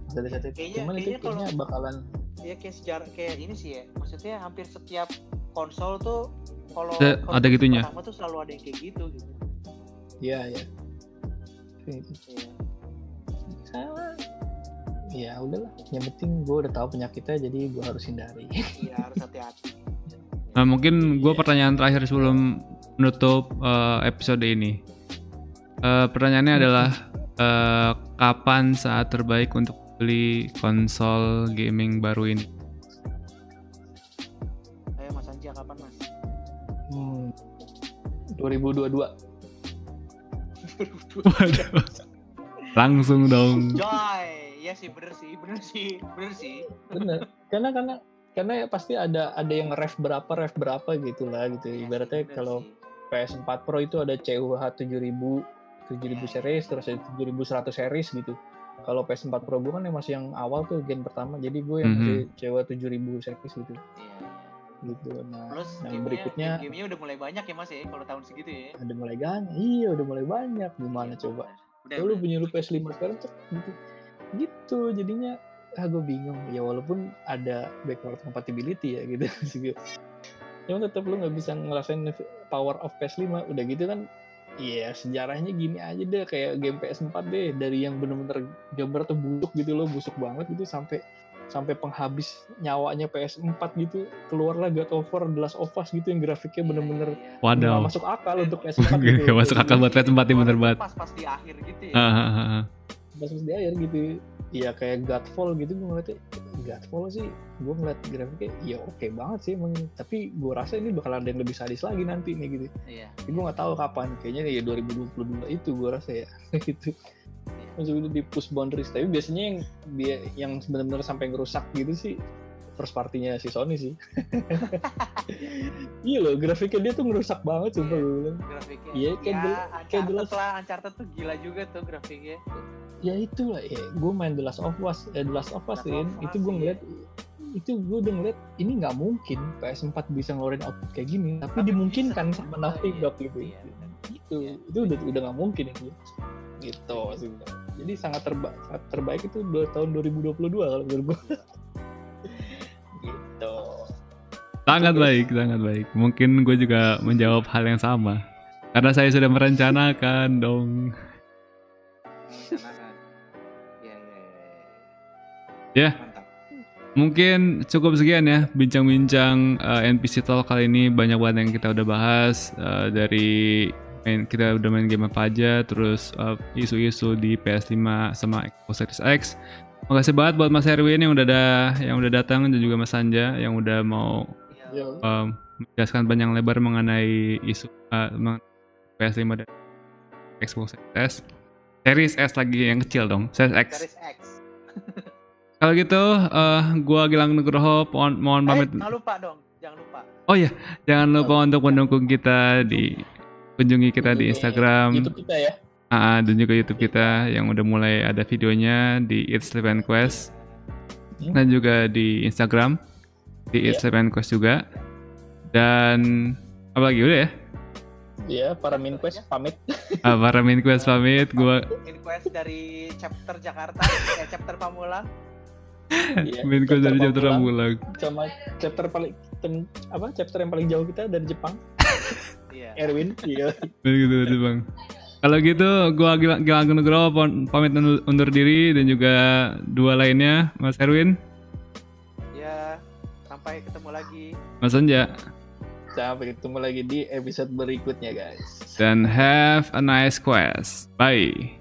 dari satu Kayaknya- cuman itu kayaknya kalau- kayaknya bakalan Ya kayak sejarah kayak ini sih ya. Maksudnya hampir setiap konsol tuh kalau Ada- versi gitunya. Pertama tuh selalu ada yang kayak gitu gitu. ya ya Itu. Iya. ya udahlah yang penting gue udah tahu penyakitnya jadi gue harus hindari Iya harus hati-hati. Nah, mungkin gue pertanyaan terakhir sebelum menutup eh, episode ini. Eh, pertanyaannya adalah eh, kapan saat terbaik untuk beli konsol gaming baru ini? Ayo Mas Anja kapan Mas? hmm. 2022 Waduh. Langsung dong. Joy, iya sih bener sih, bener sih, bener sih. bener karena karena karena ya pasti ada ada yang ref berapa ref berapa gitu lah gitu Iya ibaratnya bener kalau sih. PS4 Pro itu ada CUH 7000 7000 Iya. series terus ada 7100 series gitu kalau PS4 Pro gue kan yang masih yang awal tuh gen pertama jadi gue yang Mhm. masih CUH 7000 series gitu Iya, iya. gitu nah Plus yang gamenya, berikutnya gamenya udah mulai banyak ya Mas ya kalau tahun segitu ya. ada mulai banyak iya udah mulai banyak gimana Iya, coba Udah, lu udah. punya lu PS5 sekarang cek gitu gitu jadinya ah gue bingung ya walaupun ada backward compatibility ya gitu juga cuma tetap lu nggak bisa ngerasain power of PS5 udah gitu kan Iya sejarahnya gini aja deh kayak game PS4 deh dari yang bener-bener gambar tuh busuk gitu loh busuk banget gitu sampai sampai penghabis nyawanya PS4 gitu keluarlah God of War The Last of Us gitu yang grafiknya Iya, bener-bener iya, iya. nggak Waduh. masuk akal untuk PS4 gitu Gak masuk akal buat PS4 ini bener banget. Pas pas di akhir gitu ya. Ah, ah, ah. pas di akhir gitu. Ya kayak Godfall gitu gue ngeliatnya. Godfall sih gue ngeliat grafiknya ya oke banget sih emang. Tapi gue rasa ini bakal ada yang lebih sadis lagi nanti nih gitu. Iya. tapi gue nggak tahu kapan. Kayaknya ya 2022 itu gue rasa ya gitu. Masuk itu di push boundaries. Tapi biasanya yang dia yang benar-benar sampai ngerusak gitu sih first partinya si Sony sih iya loh grafiknya dia tuh ngerusak banget sumpah gue bilang Grafiknya. Iya, kayak ya, dulu- kayak dulu- lah, Uncharted tuh gila juga tuh grafiknya. ya itu lah ya gue main The Last of Us eh The Last of Us Last kan of itu Us, gue iya. ngeliat itu gue udah ngeliat ini nggak mungkin PS4 bisa ngeluarin output kayak gini tapi, Tapi dimungkinkan bisa, sama Naughty iya. Dog gitu Iya, itu Iya. itu udah udah nggak mungkin itu gitu sih jadi sangat terbaik sangat terbaik itu tahun 2022 kalau menurut gue Sangat baik, sangat baik. Mungkin gue juga menjawab hal yang sama. Karena saya sudah merencanakan dong. Iya, iya, iya. Ya. Mantap. Mungkin cukup sekian ya bincang-bincang uh, NPC Talk kali ini banyak banget yang kita udah bahas uh, dari main kita udah main game apa aja terus uh, isu-isu di PS5 sama Xbox Series X. Makasih banget buat Mas Erwin yang udah ada yang udah datang dan juga Mas Anja yang udah mau Iya. Yo. um, menjelaskan panjang lebar mengenai isu uh, mengenai PS5 dan Xbox Series S. Series S lagi yang kecil dong, Series X. Series X. Kalau gitu, eh gua Gilang Nugroho, mohon, mohon Eh, pamit. jangan lupa dong, jangan lupa. Oh iya, jangan lupa untuk mendukung kita di kunjungi kita di Instagram, YouTube kita ya ah, dan juga YouTube kita yang udah mulai ada videonya di It's Sleep and Quest Hmm. dan juga di Instagram di It's Iya. Sleep and Quest juga. Dan apa lagi udah ya? ya para main quest pamit Ah, para main quest pamit, gua Inquest dari chapter Jakarta, eh, chapter Pamulang. Iya, main quest dari jam Pamulang sama chapter paling apa chapter yang paling jauh kita dari Jepang Iya, Iya. Erwin iya Begitu betul bang. Kalau gitu, gua Gilang Gilang Nugroho pam- pamit undur- undur diri dan juga dua lainnya, Mas Erwin, Ya, sampai ketemu lagi. Mas Anja, sampai ketemu lagi di episode berikutnya guys dan have a nice quest. Bye.